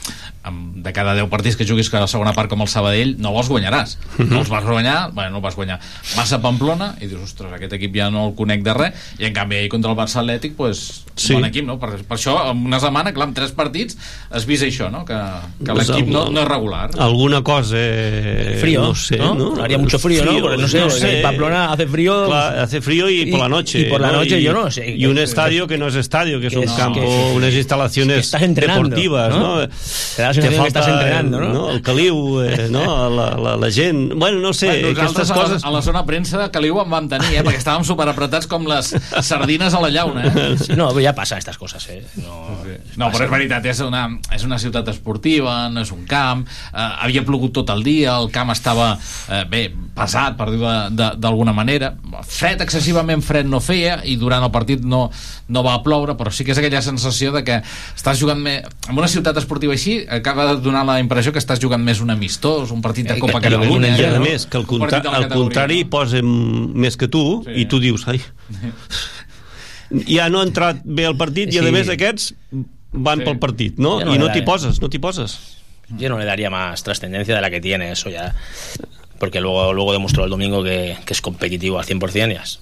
de cada 10 partits que juguis cada segona part com el Sabadell, no els guanyaràs. Mhm. No els vas guanyar, bueno, no els vas guanyar. Vas a Pamplona i dius, ostres, aquest equip ja no el conec de res, i en canvi ahir contra el Barça Atlètic, pues, Sí. bon equip, no? Per, per això, en una setmana, clar, en tres partits, has vist això, no? Que, que Pues l'equip no, no és regular. alguna cosa eh, Frío, no sé, ¿no? ¿no? Haría mucho frío, ¿no? Porque no sé, porque en Pamplona hace frío- Claro, hace frío y, y- por la noche. y por la ¿no? noche Y- yo no sé. Y un estadio que no es estadio, que es que un es- campo, que- unas instalaciones que estás entrenando, deportivas, ¿no? ¿no? Te da la sensación que estás entrenando, ¿no? El caliu, eh, no? La, la, la gent... Bueno, no sé, Bueno, aquestes coses... a la, a la zona premsa de Caliu en vam tenir, eh? perquè estàvem superapretats com les sardines a la llauna. Eh? No, ya pasan estas cosas, ¿eh? No, No, però és veritat, és una, és una ciutat esportiva, no és un camp, eh, havia plogut tot el dia, el camp estava, eh, bé, pesat, per dir-ho d'alguna manera, fred, excessivament fred no feia, i durant el partit no, no va ploure, però sí que és aquella sensació de que estàs jugant més... En una ciutat esportiva així, acaba de donar la impressió que estàs jugant més un amistós, un partit de Copa I, Catalunya... i a no? més, que al, Un contra, categoria, contrari posen més que tu Sí. i tu dius, ai, ja no ha entrat bé el partit i a Sí. més aquests van Sí. pel partit, no? No I no t'hi poses, no t'hi poses. Yo no le daría más trascendencia de la que tiene, eso ya. Porque luego, luego demostró el domingo que, que es competitivo al 100% y es.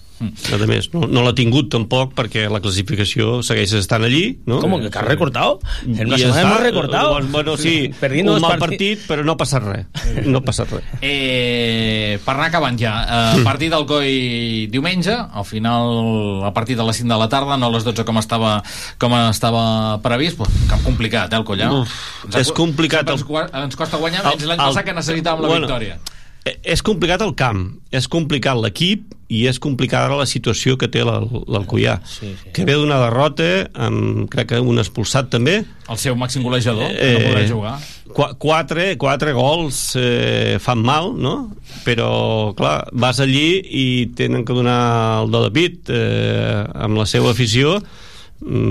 A més, no, no l'ha tingut tampoc perquè la classificació segueix estant allí no? ¿Cómo que, has recortado? En una està. hemos recortado. Bueno, bueno, sí, Perdiendo un mal parti- partit, però no passa res. No passa res. Eh, per anar acabant ja, eh, partit del COI diumenge, al final a partir de les 5 de la tarda, no a les 12 com estava, com estava previst, pues, cap complicat, eh, el Coll, eh? Uf, és complicat el- Ens, ens costa guanyar El- menys l'any passat que necessitàvem la bueno, victòria. Eh, És complicat el camp, és complicat l'equip i és complicada la situació que té l'Al- l'Alcoià Sí, sí. que ve d'una derrota amb, crec que un expulsat també El seu màxim golejador, que no podrà jugar. Qu quatre, quatre gols eh, fan mal, no? Però, clar, vas allí i tenen que donar el do de pit eh, amb la seva afició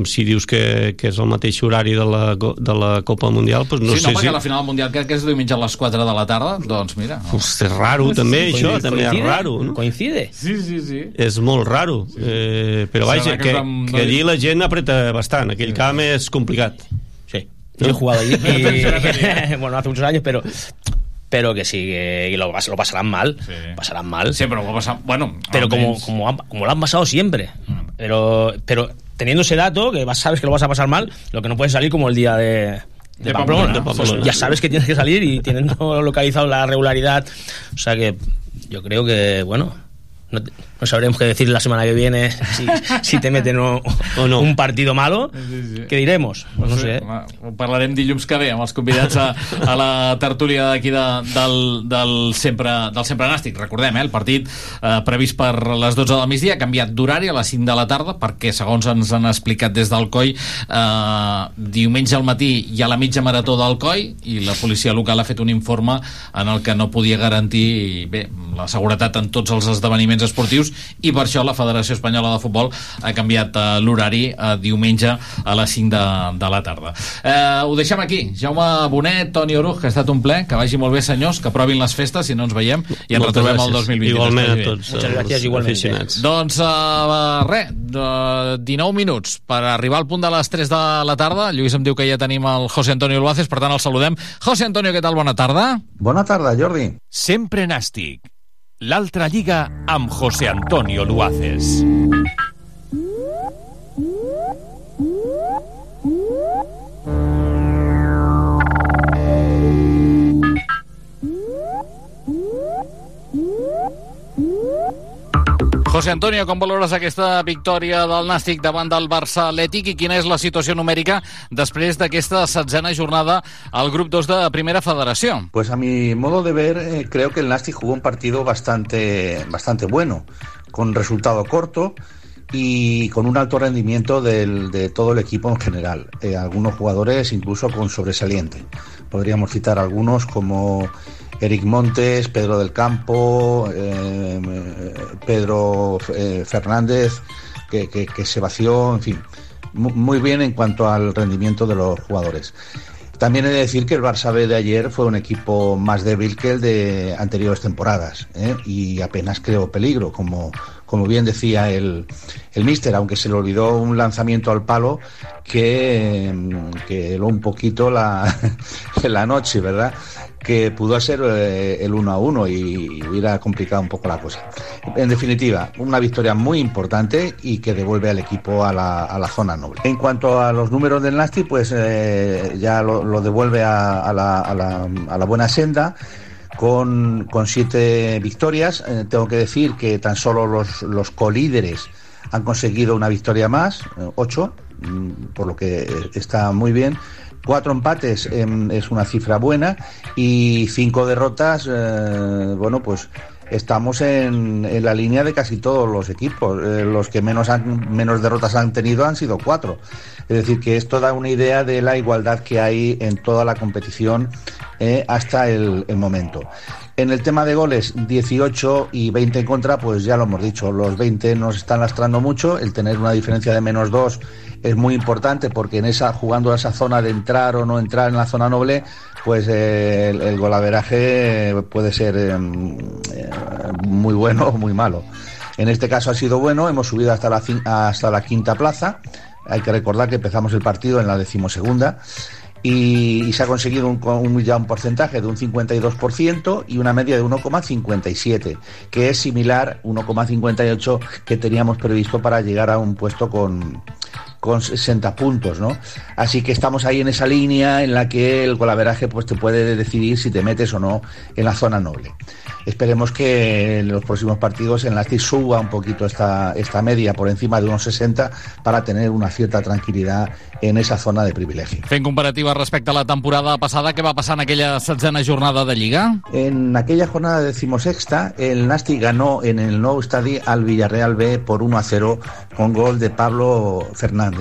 si dius que, que és el mateix horari de la, de la Copa Mundial doncs no sí, sé no, si... la final del Mundial crec que és diumenge a les 4 de la tarda, doncs mira. No. Uf, és raro també això, també és raro no? coincide Sí, sí, sí. és molt raro eh, però vaja, que que, vam- que allí la gent apreta bastant aquell camp és complicat Sí, yo he jugado allí y, bueno, hace muchos años, pero pero que sí, que y lo, lo pasarán mal, pasarán mal. Sí, pero lo pasan, bueno, pero como, almenys- como, han- como lo han pasado siempre. Pero, pero teniendo ese dato, que vas- sabes que lo vas a pasar mal, lo que no puede salir como el día de, de, De Pamplona. Pamplona, Pamplona. ya sabes que tienes que salir y teniendo localizado la regularidad. O sea que yo creo que, bueno, no, te- no sabremos qué decir la semana que viene si, si te meten o, un partido malo. ¿Qué diremos? Pues no sé. Va, Ho parlarem dilluns que ve amb els convidats a, a la tertúlia d'aquí de, del, del, sempre, del Sempre Nàstic. Recordem, eh, el partit eh, previst per les 12 del migdia ha canviat d'horari a les 5 de la tarda perquè, segons ens han explicat des del COI, eh, diumenge al matí hi ha la mitja marató del COI i la policia local ha fet un informe en el que no podia garantir bé, la seguretat en tots els esdeveniments esportius i per això la Federació Espanyola de Futbol ha canviat eh, l'horari a diumenge a les 5 de, de la tarda. Eh, ho deixem aquí. Jaume Bonet, Toni Oruj, que ha estat un ple, que vagi molt bé, senyors, que provin les festes, si no ens veiem, i ens Moltes retrobem el gràcies. 2023. Igualment a tots Muchas els gracias, igualmente. aficionats. Doncs uh, res, uh, 19 minuts per arribar al punt de les 3 de la tarda. Lluís em diu que ja tenim el José Antonio Luaces, per tant el saludem. José Antonio, què tal? Bona tarda. Bona tarda, Jordi. Sempre Nàstic. L'altra lliga amb José Antonio Luaces. José Antonio, com valores aquesta victòria del Nàstic davant del Barça Atlètic i quina és la situació numèrica després d'aquesta setzena jornada al grup 2 de Primera Federació? Pues a mi modo de ver, eh, creo que el Nastic jugó un partido bastante, bastante bueno, con resultado corto y con un alto rendimiento del- de todo el equipo en general. Eh, algunos jugadores incluso con sobresaliente. Podríamos citar algunos como Eric Montes, Pedro del Campo, eh, eh, Pedro eh, Fernández, que, se vació, en fin, mu- muy bien en cuanto al rendimiento de los jugadores. También he de decir que el Barça B de ayer fue un equipo más débil que el de anteriores temporadas ¿eh? y apenas creó peligro, como, como bien decía el, el míster, aunque se le olvidó un lanzamiento al palo que, mm, que heló un poquito la, la noche, ¿verdad? Que pudo ser eh, el 1 a 1 y hubiera complicado un poco la cosa. En definitiva, una victoria muy importante y que devuelve al equipo a la, a la zona noble. En cuanto a los números del Nasty, pues eh, ya lo, devuelve a, a la, a la- a la buena senda. Con, con siete victorias, Eh, tengo que decir que tan solo los, los colíderes han conseguido una victoria más, eh, ocho, mm, por lo que está muy bien. Cuatro empates em, es una cifra buena y cinco derrotas, eh, bueno, pues estamos en, en la línea de casi todos los equipos. Eh, los que menos, han, menos derrotas han tenido han sido cuatro. Es decir, que esto da una idea de la igualdad que hay en toda la competición eh, hasta el, momento. En el tema de goles, 18 y 20 en contra, pues ya lo hemos dicho, los 20 nos están lastrando mucho, el tener una diferencia de menos 2 es muy importante porque en esa, jugando a esa zona de entrar o no entrar en la zona noble, pues eh, el, el golaveraje puede ser eh, eh, muy bueno o muy malo. En este caso ha sido bueno, hemos subido hasta la, hasta la quinta plaza. Hay que recordar que empezamos el partido en la decimosegunda y, y se ha conseguido un- ya un porcentaje de un 52% y una media de 1,57, que es similar 1,58 que teníamos previsto para llegar a un puesto con, con 60 puntos, ¿no? Así que estamos ahí en esa línea en la que el golaveraje pues te puede decidir si te metes o no en la zona noble. esperemos que en los próximos partidos el Nastic suba un poquito esta, esta media por encima de unos 60 para tener una cierta tranquilidad en esa zona de privilegio. Fent comparativa respecte a la temporada passada, què va passar en aquella setzena jornada de Lliga? En aquella jornada decimosexta, el Nastic ganó en el nuevo estadio al Villarreal B por 1 a 0 con gol de Pablo Fernández.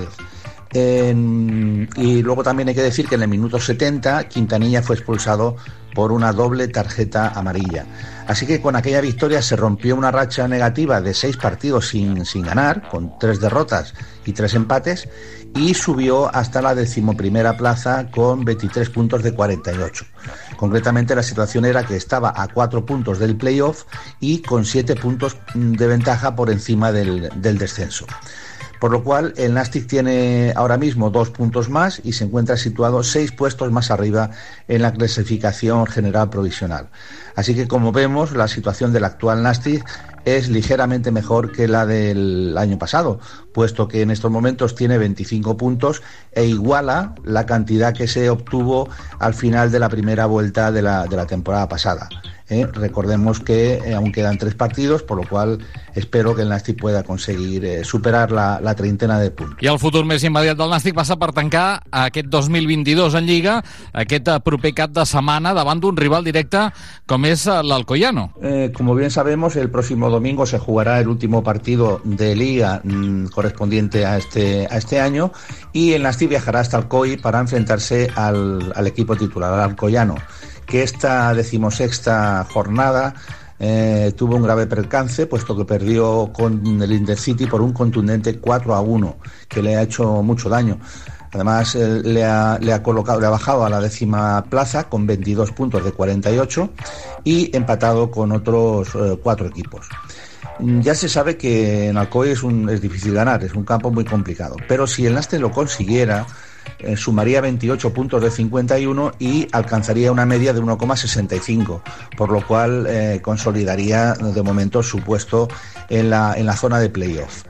Y luego también hay que decir que en el minuto 70 Quintanilla fue expulsado por una doble tarjeta amarilla. Así que con aquella victoria se rompió una racha negativa de seis partidos sin, sin ganar, con tres derrotas y tres empates, y subió hasta la decimoprimera plaza con 23 puntos de 48. Concretamente la situación era que estaba a cuatro puntos del playoff y con siete puntos de ventaja por encima del descenso. Por lo cual el Nastic tiene ahora mismo dos puntos más y se encuentra situado seis puestos más arriba en la clasificación general provisional. Así que como vemos, la situación del actual Nastic es ligeramente mejor que la del año pasado, puesto que en estos momentos tiene 25 puntos e iguala la cantidad que se obtuvo al final de la primera vuelta de la, de la temporada pasada. ¿eh? Recordemos que eh, aún quedan tres partidos, por lo cual espero que el Nastic pueda conseguir eh, superar la, la treintena de puntos. I el futur més immediat del Nàstic passa per tancar aquest 2022 en Lliga, aquest eh, proper cap de setmana davant d'un rival directe com és eh, l'Alcoyano. Eh, como bien sabemos, el próximo domingo se jugará el último partido de liga mm, correspondiente a este, a este año y el Nastic viajará hasta Alcoy para enfrentarse al, al equipo titular, al Alcoyano, que esta decimosexta jornada eh, tuvo un grave percance, puesto que perdió con el Intercity por un contundente 4 a 1, que le ha hecho mucho daño. Además, eh, le, ha, le ha colocado, ha bajado a la décima plaza con 22 puntos de 48 y empatado con otros eh, cuatro equipos. Mm, Ya se sabe que en Alcoy es, un, es difícil ganar, es un campo muy complicado. Pero si el Naste lo consiguiera, eh, sumaría 28 puntos de 51 y alcanzaría una media de 1,65, por lo cual consolidaría de momento su puesto en la, en la zona de playoff.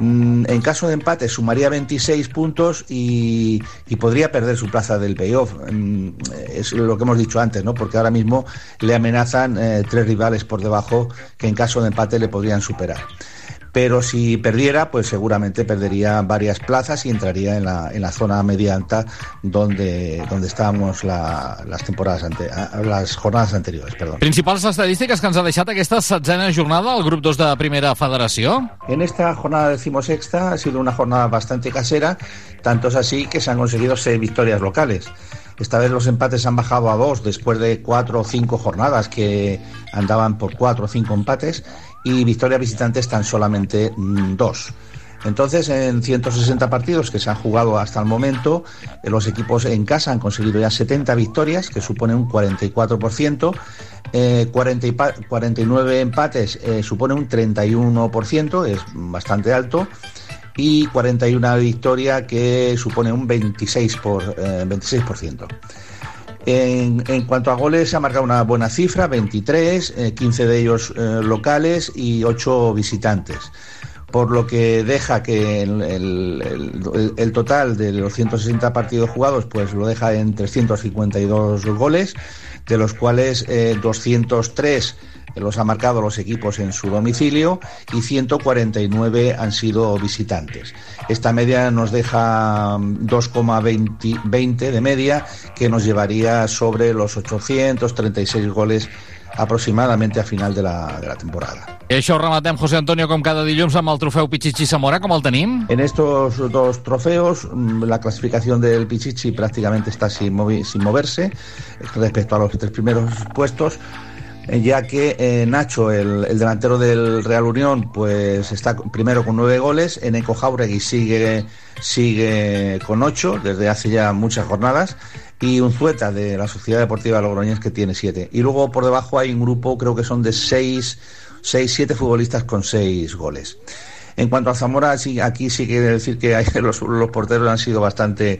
Mm, En caso de empate sumaría 26 puntos y, y podría perder su plaza del playoff. Mm, Es lo que hemos dicho antes, ¿no? Porque ahora mismo le amenazan eh, tres rivales por debajo que en caso de empate le podrían superar. Pero si perdiera, pues seguramente perdería varias plazas y entraría en la, en la zona media alta donde, donde estábamos la- las temporadas ante, a- las jornadas anteriores, perdón. Principals estadístiques que ens ha deixat aquesta setzena jornada al grup 2 de Primera Federació? En esta jornada decimosexta ha sido una jornada bastante casera, tanto es así que se han conseguido seis victorias locales. Esta vez los empates han bajado a dos después de cuatro o cinco jornadas que andaban por cuatro o cinco empates y victorias visitantes tan solamente mm, dos. Entonces, en 160 partidos que se han jugado hasta el momento, eh, los equipos en casa han conseguido ya 70 victorias, que supone un 44%, eh, 40 y pa- 49 empates eh, supone un 31%, es bastante alto, y 41 victoria que supone un 26%. Por, eh, 26%. En, en cuanto a goles, se ha marcado una buena cifra, 23, eh, 15 de ellos eh, locales y 8 visitantes. Por lo que deja que el, total de los 160 partidos jugados pues lo deja en 352 goles, de los cuales eh, 203 los han marcado los equipos en su domicilio y 149 han sido visitantes. Esta media nos deja mm, 2,20 20 de media, que nos llevaría sobre los 836 goles aproximadamente a final de la, de la temporada. I això ho rematem, José Antonio, com cada dilluns, amb el trofeu Pichichi Zamora, com el tenim? En estos dos trofeos, mm, la clasificación del Pichichi prácticamente está sin, movi- sin moverse respecto a los tres primeros puestos, ya que eh, Nacho, el, el delantero del Real Unión, pues está primero con nueve goles, Eneco Jauregui sigue, sigue con ocho desde hace ya muchas jornadas, y Unzueta de la Sociedad Deportiva Logroñés que tiene siete. Y luego por debajo hay un grupo, creo que son de seis, seis siete futbolistas con seis goles. En cuanto a Zamora, sí, aquí sí quiere decir que los, porteros han sido bastante,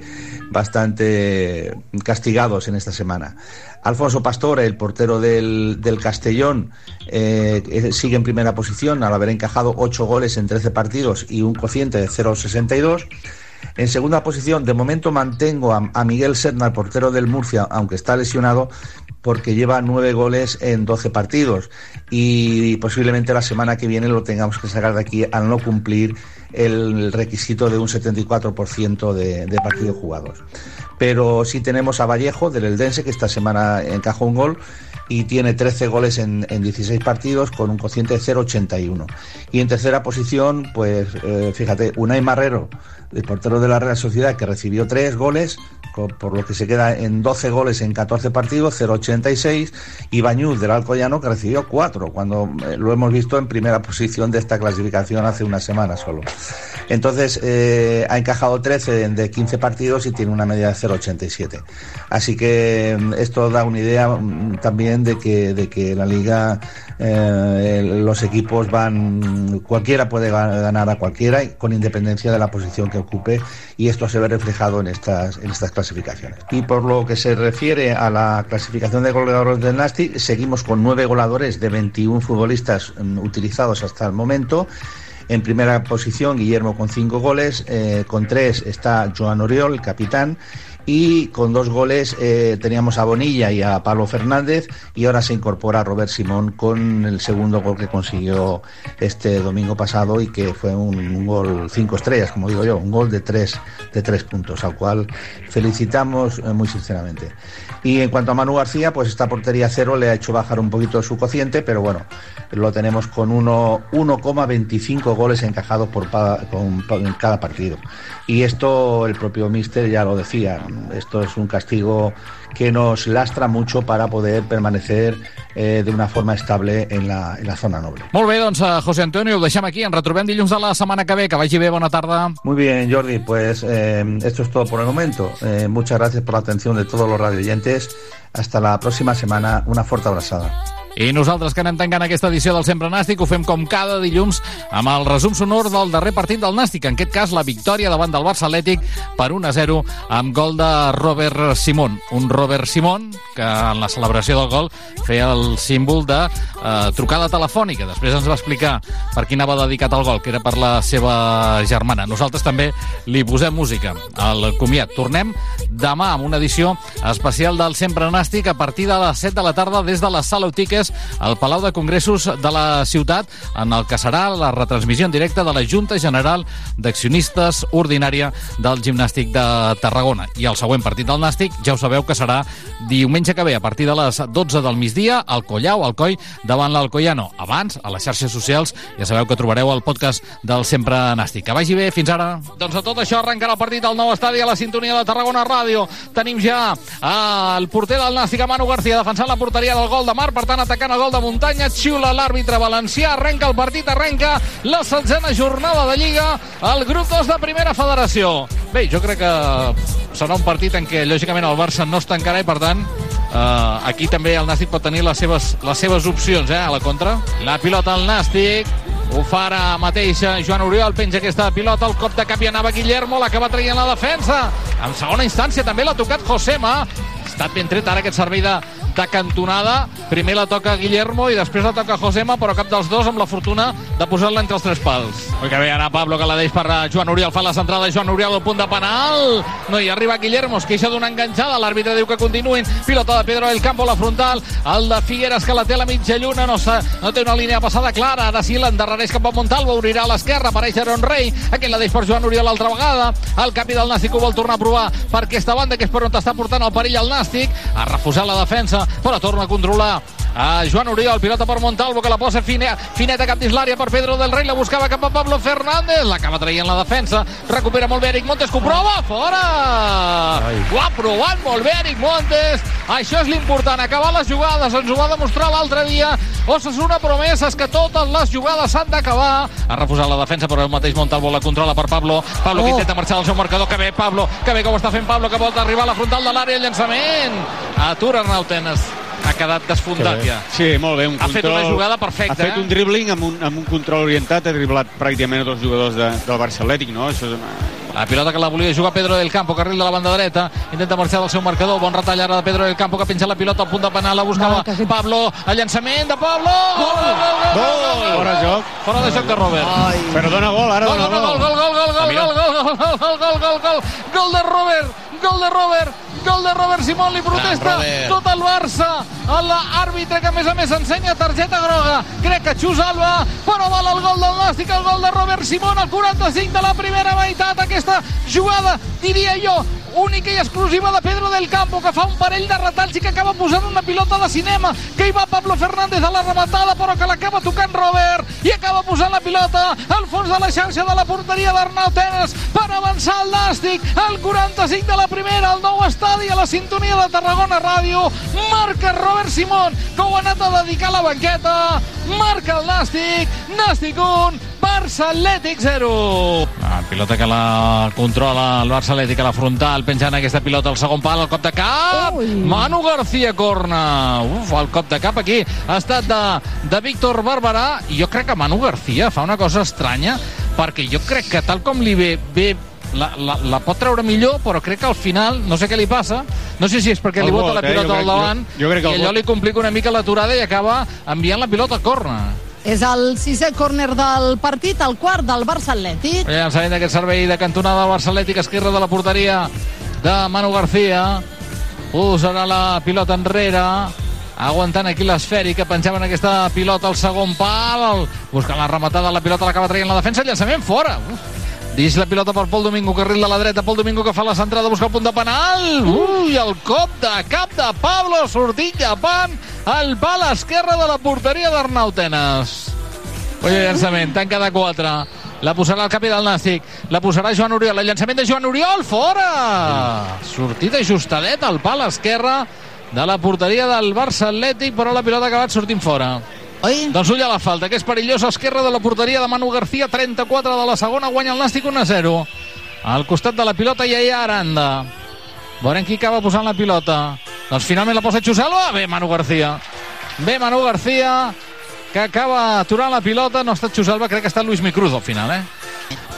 bastante castigados en esta semana. Alfonso Pastor, el portero del, del Castellón, eh, eh, sigue en primera posición al haber encajado 8 goles en 13 partidos y un cociente de 0,62. En segunda posición, de momento mantengo a, a Miguel Serna, el portero del Murcia, aunque está lesionado, porque lleva nueve goles en 12 partidos y posiblemente la semana que viene lo tengamos que sacar de aquí al no cumplir el requisito de un 74% de, de partidos jugados. Pero sí tenemos a Vallejo del Eldense que esta semana encajó un gol y tiene 13 goles en, en 16 partidos con un cociente de 0,81. Y en tercera posición, pues eh, fíjate, Unai Marrero, el portero de la Real Sociedad, que recibió 3 goles, por lo que se queda en 12 goles en 14 partidos, 0,86, y Bañuz del Alcoyano, que recibió 4, cuando eh, lo hemos visto en primera posición de esta clasificación hace una semana solo. Entonces, eh, ha encajado 13 de 15 partidos y tiene una media de 0,87. Así que mm, esto da una idea mm, de que, de que la liga, eh, los equipos van, cualquiera puede ga- ganar a cualquiera con independencia de la posición que ocupe y esto se ve reflejado en estas, en estas clasificaciones. Y por lo que se refiere a la clasificación de goleadores del Nastic, seguimos con nueve goleadores de 21 futbolistas mm, utilizados hasta el momento. En primera posición, Guillermo con cinco goles. eh, con tres está Joan Oriol, capitán. Y con dos goles eh, teníamos a Bonilla y a Pablo Fernández. Y ahora se incorpora Robert Simón con el segundo gol que consiguió este domingo pasado y que fue un, gol cinco estrellas, como digo yo, un gol de tres, de tres puntos, al cual felicitamos eh, muy sinceramente. Y en cuanto a Manu García, pues esta portería cero le ha hecho bajar un poquito su cociente, pero bueno, lo tenemos con uno- 1,25 goles encajados por, cada partido. Y esto el propio Mister ya lo decía, esto es un castigo que nos lastra mucho para poder permanecer eh, de una forma estable en la, en la zona noble. Molt bé, doncs, eh, José Antonio, ho deixem aquí. Ens retrobem dilluns de la setmana que ve. Que vagi bé, bona tarda. Muy bien, Jordi, pues eh, esto es todo por el momento. Eh, muchas gracias por la atención de todos los radioyentes. Hasta la próxima semana. Una fuerte abrazada. I nosaltres que anem tancant aquesta edició del Sempre Nàstic ho fem com cada dilluns amb el resum sonor del darrer partit del Nàstic, en aquest cas la victòria davant del Barça Atlètic per 1 a 0 amb gol de Robert Simón. Un Robert Simón que en la celebració del gol feia el símbol de eh, trucada telefònica. Després ens va explicar per qui anava dedicat el gol, que era per la seva germana. Nosaltres també li posem música al comiat. Tornem demà amb una edició especial del Sempre Nàstic a partir de les 7 de la tarda des de la Sala Utiques al Palau de Congressos de la ciutat en el que serà la retransmissió en directe de la Junta General d'Accionistes Ordinària del Gimnàstic de Tarragona. I el següent partit del Nàstic ja ho sabeu que serà diumenge que ve a partir de les 12 del migdia al Collau, al Coi, davant l'Alcoiano. Abans, a les xarxes socials, ja sabeu que trobareu el podcast del Sempre Nàstic. Que vagi bé, fins ara. Doncs a tot això arrencarà el partit del nou estadi a la sintonia de Tarragona Ràdio. Tenim ja el porter del Nàstic, Manu García, defensant la porteria del gol de Mar, per tant atacant el gol de muntanya, xiula l'àrbitre valencià, arrenca el partit, arrenca la setzena jornada de Lliga, el grup 2 de Primera Federació. Bé, jo crec que serà un partit en què, lògicament, el Barça no es tancarà i, per tant, Uh, aquí també el Nàstic pot tenir les seves, les seves opcions eh, a la contra. La pilota al Nàstic, ho fa ara mateix eh, Joan Oriol, penja aquesta pilota, el cop de cap i anava Guillermo, l'acaba traient la defensa. En segona instància també l'ha tocat Josema. Ha estat ben tret ara aquest servei de, de cantonada. Primer la toca Guillermo i després la toca Josema, però cap dels dos amb la fortuna de posar-la entre els tres pals. Oi que bé ara Pablo que la deix per eh, Joan Oriol, fa la centrada Joan Oriol al punt de penal. No hi arriba Guillermo, es queixa d'una enganxada, l'àrbitre diu que continuïn. Pilota de Pedro del Campo, la frontal, el de Figueres que la té a la mitja lluna, no, no té una línia passada clara, ara sí l'endarrereix cap a Montalvo, obrirà a l'esquerra, apareix Aaron Rey, aquest la deix per Joan Oriol l'altra vegada, el capi del Nàstic ho vol tornar a provar per aquesta banda, que és per on està portant el perill al Nàstic, ha refusat la defensa, però torna a controlar a Joan Oriol, pilota per Montalvo, que la posa fine, fineta cap dins l'àrea per Pedro del Rey, la buscava cap a Pablo Fernández, l'acaba traient la defensa, recupera molt bé Eric Montes, que ho prova, fora! Ho ha provat molt bé Eric Montes, això és l'important, acabar les jugades, ens ho va demostrar l'altre dia, Osasuna promeses que totes les jugades s'han d'acabar, ha refusat la defensa, però el mateix Montalvo la controla per Pablo, Pablo que Oh. intenta marxar del seu marcador, que bé Pablo, que bé que ho està fent Pablo, que vol arribar a la frontal de l'àrea, llançament, atura Arnau Tenes, ha quedat desfundat ja. Sí, molt bé. Un Ha fet control, una jugada perfecta, Ha fet eh? un dribbling amb un, amb un control orientat, ha driblat pràcticament a dos jugadors de, del Barça Atlètic, no? Això és, La pilota que la volia jugar Pedro del Campo, carril de la banda dreta, intenta marxar del seu marcador, bon retall ara de Pedro del Campo que penja la pilota al punt de penal, la buscava Pablo, el llançament de Pablo, gol, gol, gol, gol, Fora de joc. fora de joc de Robert. Però dona gol, ara Gol, dona gol, gol. gol, gol, gol, gol, gol, gol, gol, gol, gol, gol, gol, gol, gol de Robert, gol de Robert, gol de Robert Simón, li protesta Robert. tot el Barça, a l'àrbitre que a més a més ensenya targeta groga, crec que Xus Alba, però val el gol del Nàstic, el gol de Robert Simón, al 45 de la primera meitat, aquesta jugada, diria jo, única i exclusiva de Pedro del Campo, que fa un parell de retalls i que acaba posant una pilota de cinema, que hi va Pablo Fernández a la rematada, però que l'acaba tocant Robert, i acaba posant la pilota al fons de la xarxa de la porteria d'Arnau Tenes per avançar el Nàstic, al 45 de la primera, al nou estadi, a la sintonia de Tarragona Ràdio, marca Robert Simón, que ho ha anat a dedicar a la banqueta, marca el Nàstic, Nàstic 1, Barça Atlètic 0. La pilota que la controla el Barça Atlètic a la frontal, penjant aquesta pilota al segon pal, el cop de cap, Manu García corna. Uf, el cop de cap aquí ha estat de, de Víctor Barberà, i jo crec que Manu García fa una cosa estranya, perquè jo crec que tal com li ve, ve la, la, la pot treure millor, però crec que al final, no sé què li passa, no sé si és perquè El li bota bot, la eh? pilota Jo al crec- davant, jo- jo crec que i allò bot- li complica una mica l'aturada i acaba enviant la pilota a corna. És el sisè córner del partit, el quart del Barça Atlètic. El llançament d'aquest servei de cantonada del Barça Atlètic, esquerra de la porteria de Manu García. Posarà la pilota enrere, aguantant aquí l'esfèrica, penjaven aquesta pilota al segon pal, buscant la rematada, la pilota l'acaba traient la defensa, llançament fora. Uf. Dix la pilota per Pol Domingo, carril de la dreta, Pol Domingo que fa la centrada, busca el punt de penal. Ui, el cop de cap de Pablo sortint llepant el pal esquerre de la porteria d'Arnau Tenes. Ui, llançament, tanca de 4. La posarà el capi del Nàstic. La posarà Joan Oriol. El llançament de Joan Oriol, fora! Sortida ajustadet al pal esquerre de la porteria del Barça Atlètic, però la pilota ha acabat sortint fora. Oi? Doncs ull a la falta, que és perillosa esquerra de la porteria de Manu García, 34 de la segona, guanya el Nàstic 1-0. Al costat de la pilota hi ha Aranda. Veurem qui acaba posant la pilota. Doncs finalment la posa Xuselva. Bé, Manu García. Bé, Manu García, que acaba aturant la pilota. No ha estat Xuselva, crec que ha estat Luis Micruz al final, eh?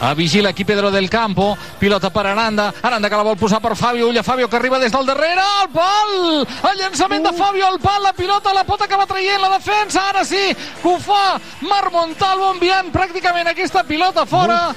A vigila aquí Pedro del Campo, pilota per Aranda, Aranda que la vol posar per Fabio, ulla Fabio que arriba des del darrere, al pal! El llançament de Fabio al pal, la pilota la pot acabar traient la defensa, ara sí, que ho fa Marc Montalvo enviant pràcticament aquesta pilota fora.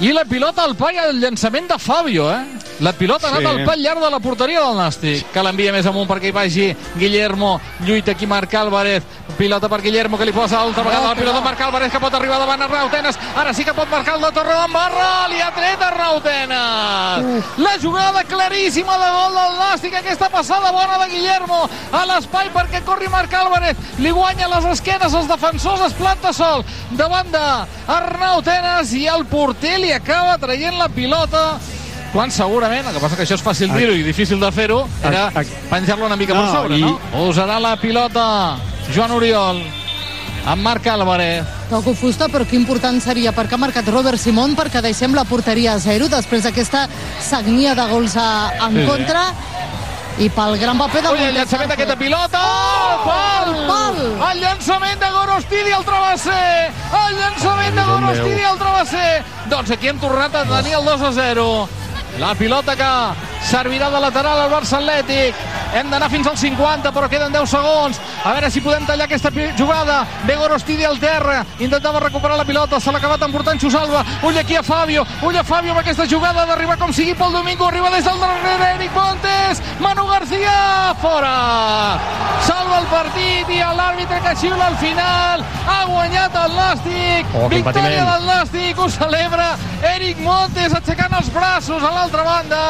I la pilota al pal i el llançament de Fabio, eh? La pilota ha anat Sí. al pal llarg de la porteria del Nàstic, que l'envia més amunt perquè hi vagi Guillermo, lluita aquí Marc Álvarez, pilota per Guillermo que li posa altra vegada la pilota Marc Álvarez que pot arribar davant Arnau Tenes, ara sí que pot marcar el de Torre d'Embarra, li ha tret Arnau Tenes. La jugada claríssima de gol del Nàstic, aquesta passada bona de Guillermo a l'espai perquè corri Marc Álvarez, li guanya les esquenes als defensors, es planta sol. Davant d'Arnau Tenes i el porter li acaba traient la pilota quan segurament, el que passa que això és fàcil dir-ho i difícil de fer-ho, era penjar-lo una mica per No, sobre, i- no? Usarà la pilota Joan Oriol amb Marc Álvarez. Toco fusta, però que important seria perquè ha marcat Robert Simón perquè deixem la porteria a zero després d'aquesta sagnia de gols a, en Sí, sí. I pel gran paper de Ui, el llançament d'aquesta pilota! Oh, pal! pal! El llançament de Gorostidi al travesser! El llançament de. Gorostidi al travesser! Doncs aquí hem tornat a tenir el 2 a 0. La pilota que servirà de lateral al Barça Atlètic. Hem d'anar fins al 50, però queden 10 segons. A veure si podem tallar aquesta jugada. Ve Gorostidi al terra. Intentava recuperar la pilota. Se l'ha acabat emportant Xusalva. Ull aquí a Fabio. Ull a Fabio amb aquesta jugada d'arribar com sigui pel Domingo. Arriba des del darrere Eric Montes. Manu García. Fora. Salva el partit i l'àrbitre que xiula al final. Ha guanyat el Nàstic. Oh, Victòria del Nàstic. Ho celebra Eric Montes aixecant els braços a l'altra banda.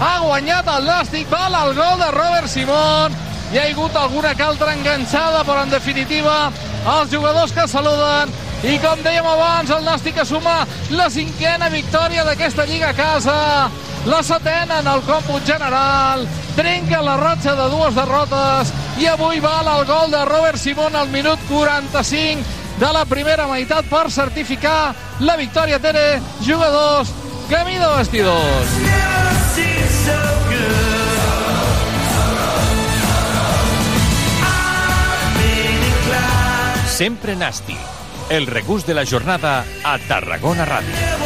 Ha guanyat el Nàstic. Val el gol de Robert Simón. Hi ha hagut alguna que altra enganxada, però en definitiva els jugadors que saluden i com dèiem abans, el Nàstic assuma la cinquena victòria d'aquesta Lliga a casa, la setena en el còmput general, trenca la ratxa de dues derrotes i avui val el gol de Robert Simón al minut 45 de la primera meitat per certificar la victòria Tere, jugadors, camí de vestidors. Sempre Nasti. El regús de la jornada a Tarragona Ràdio.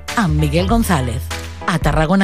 amb Miguel González. A Tarragona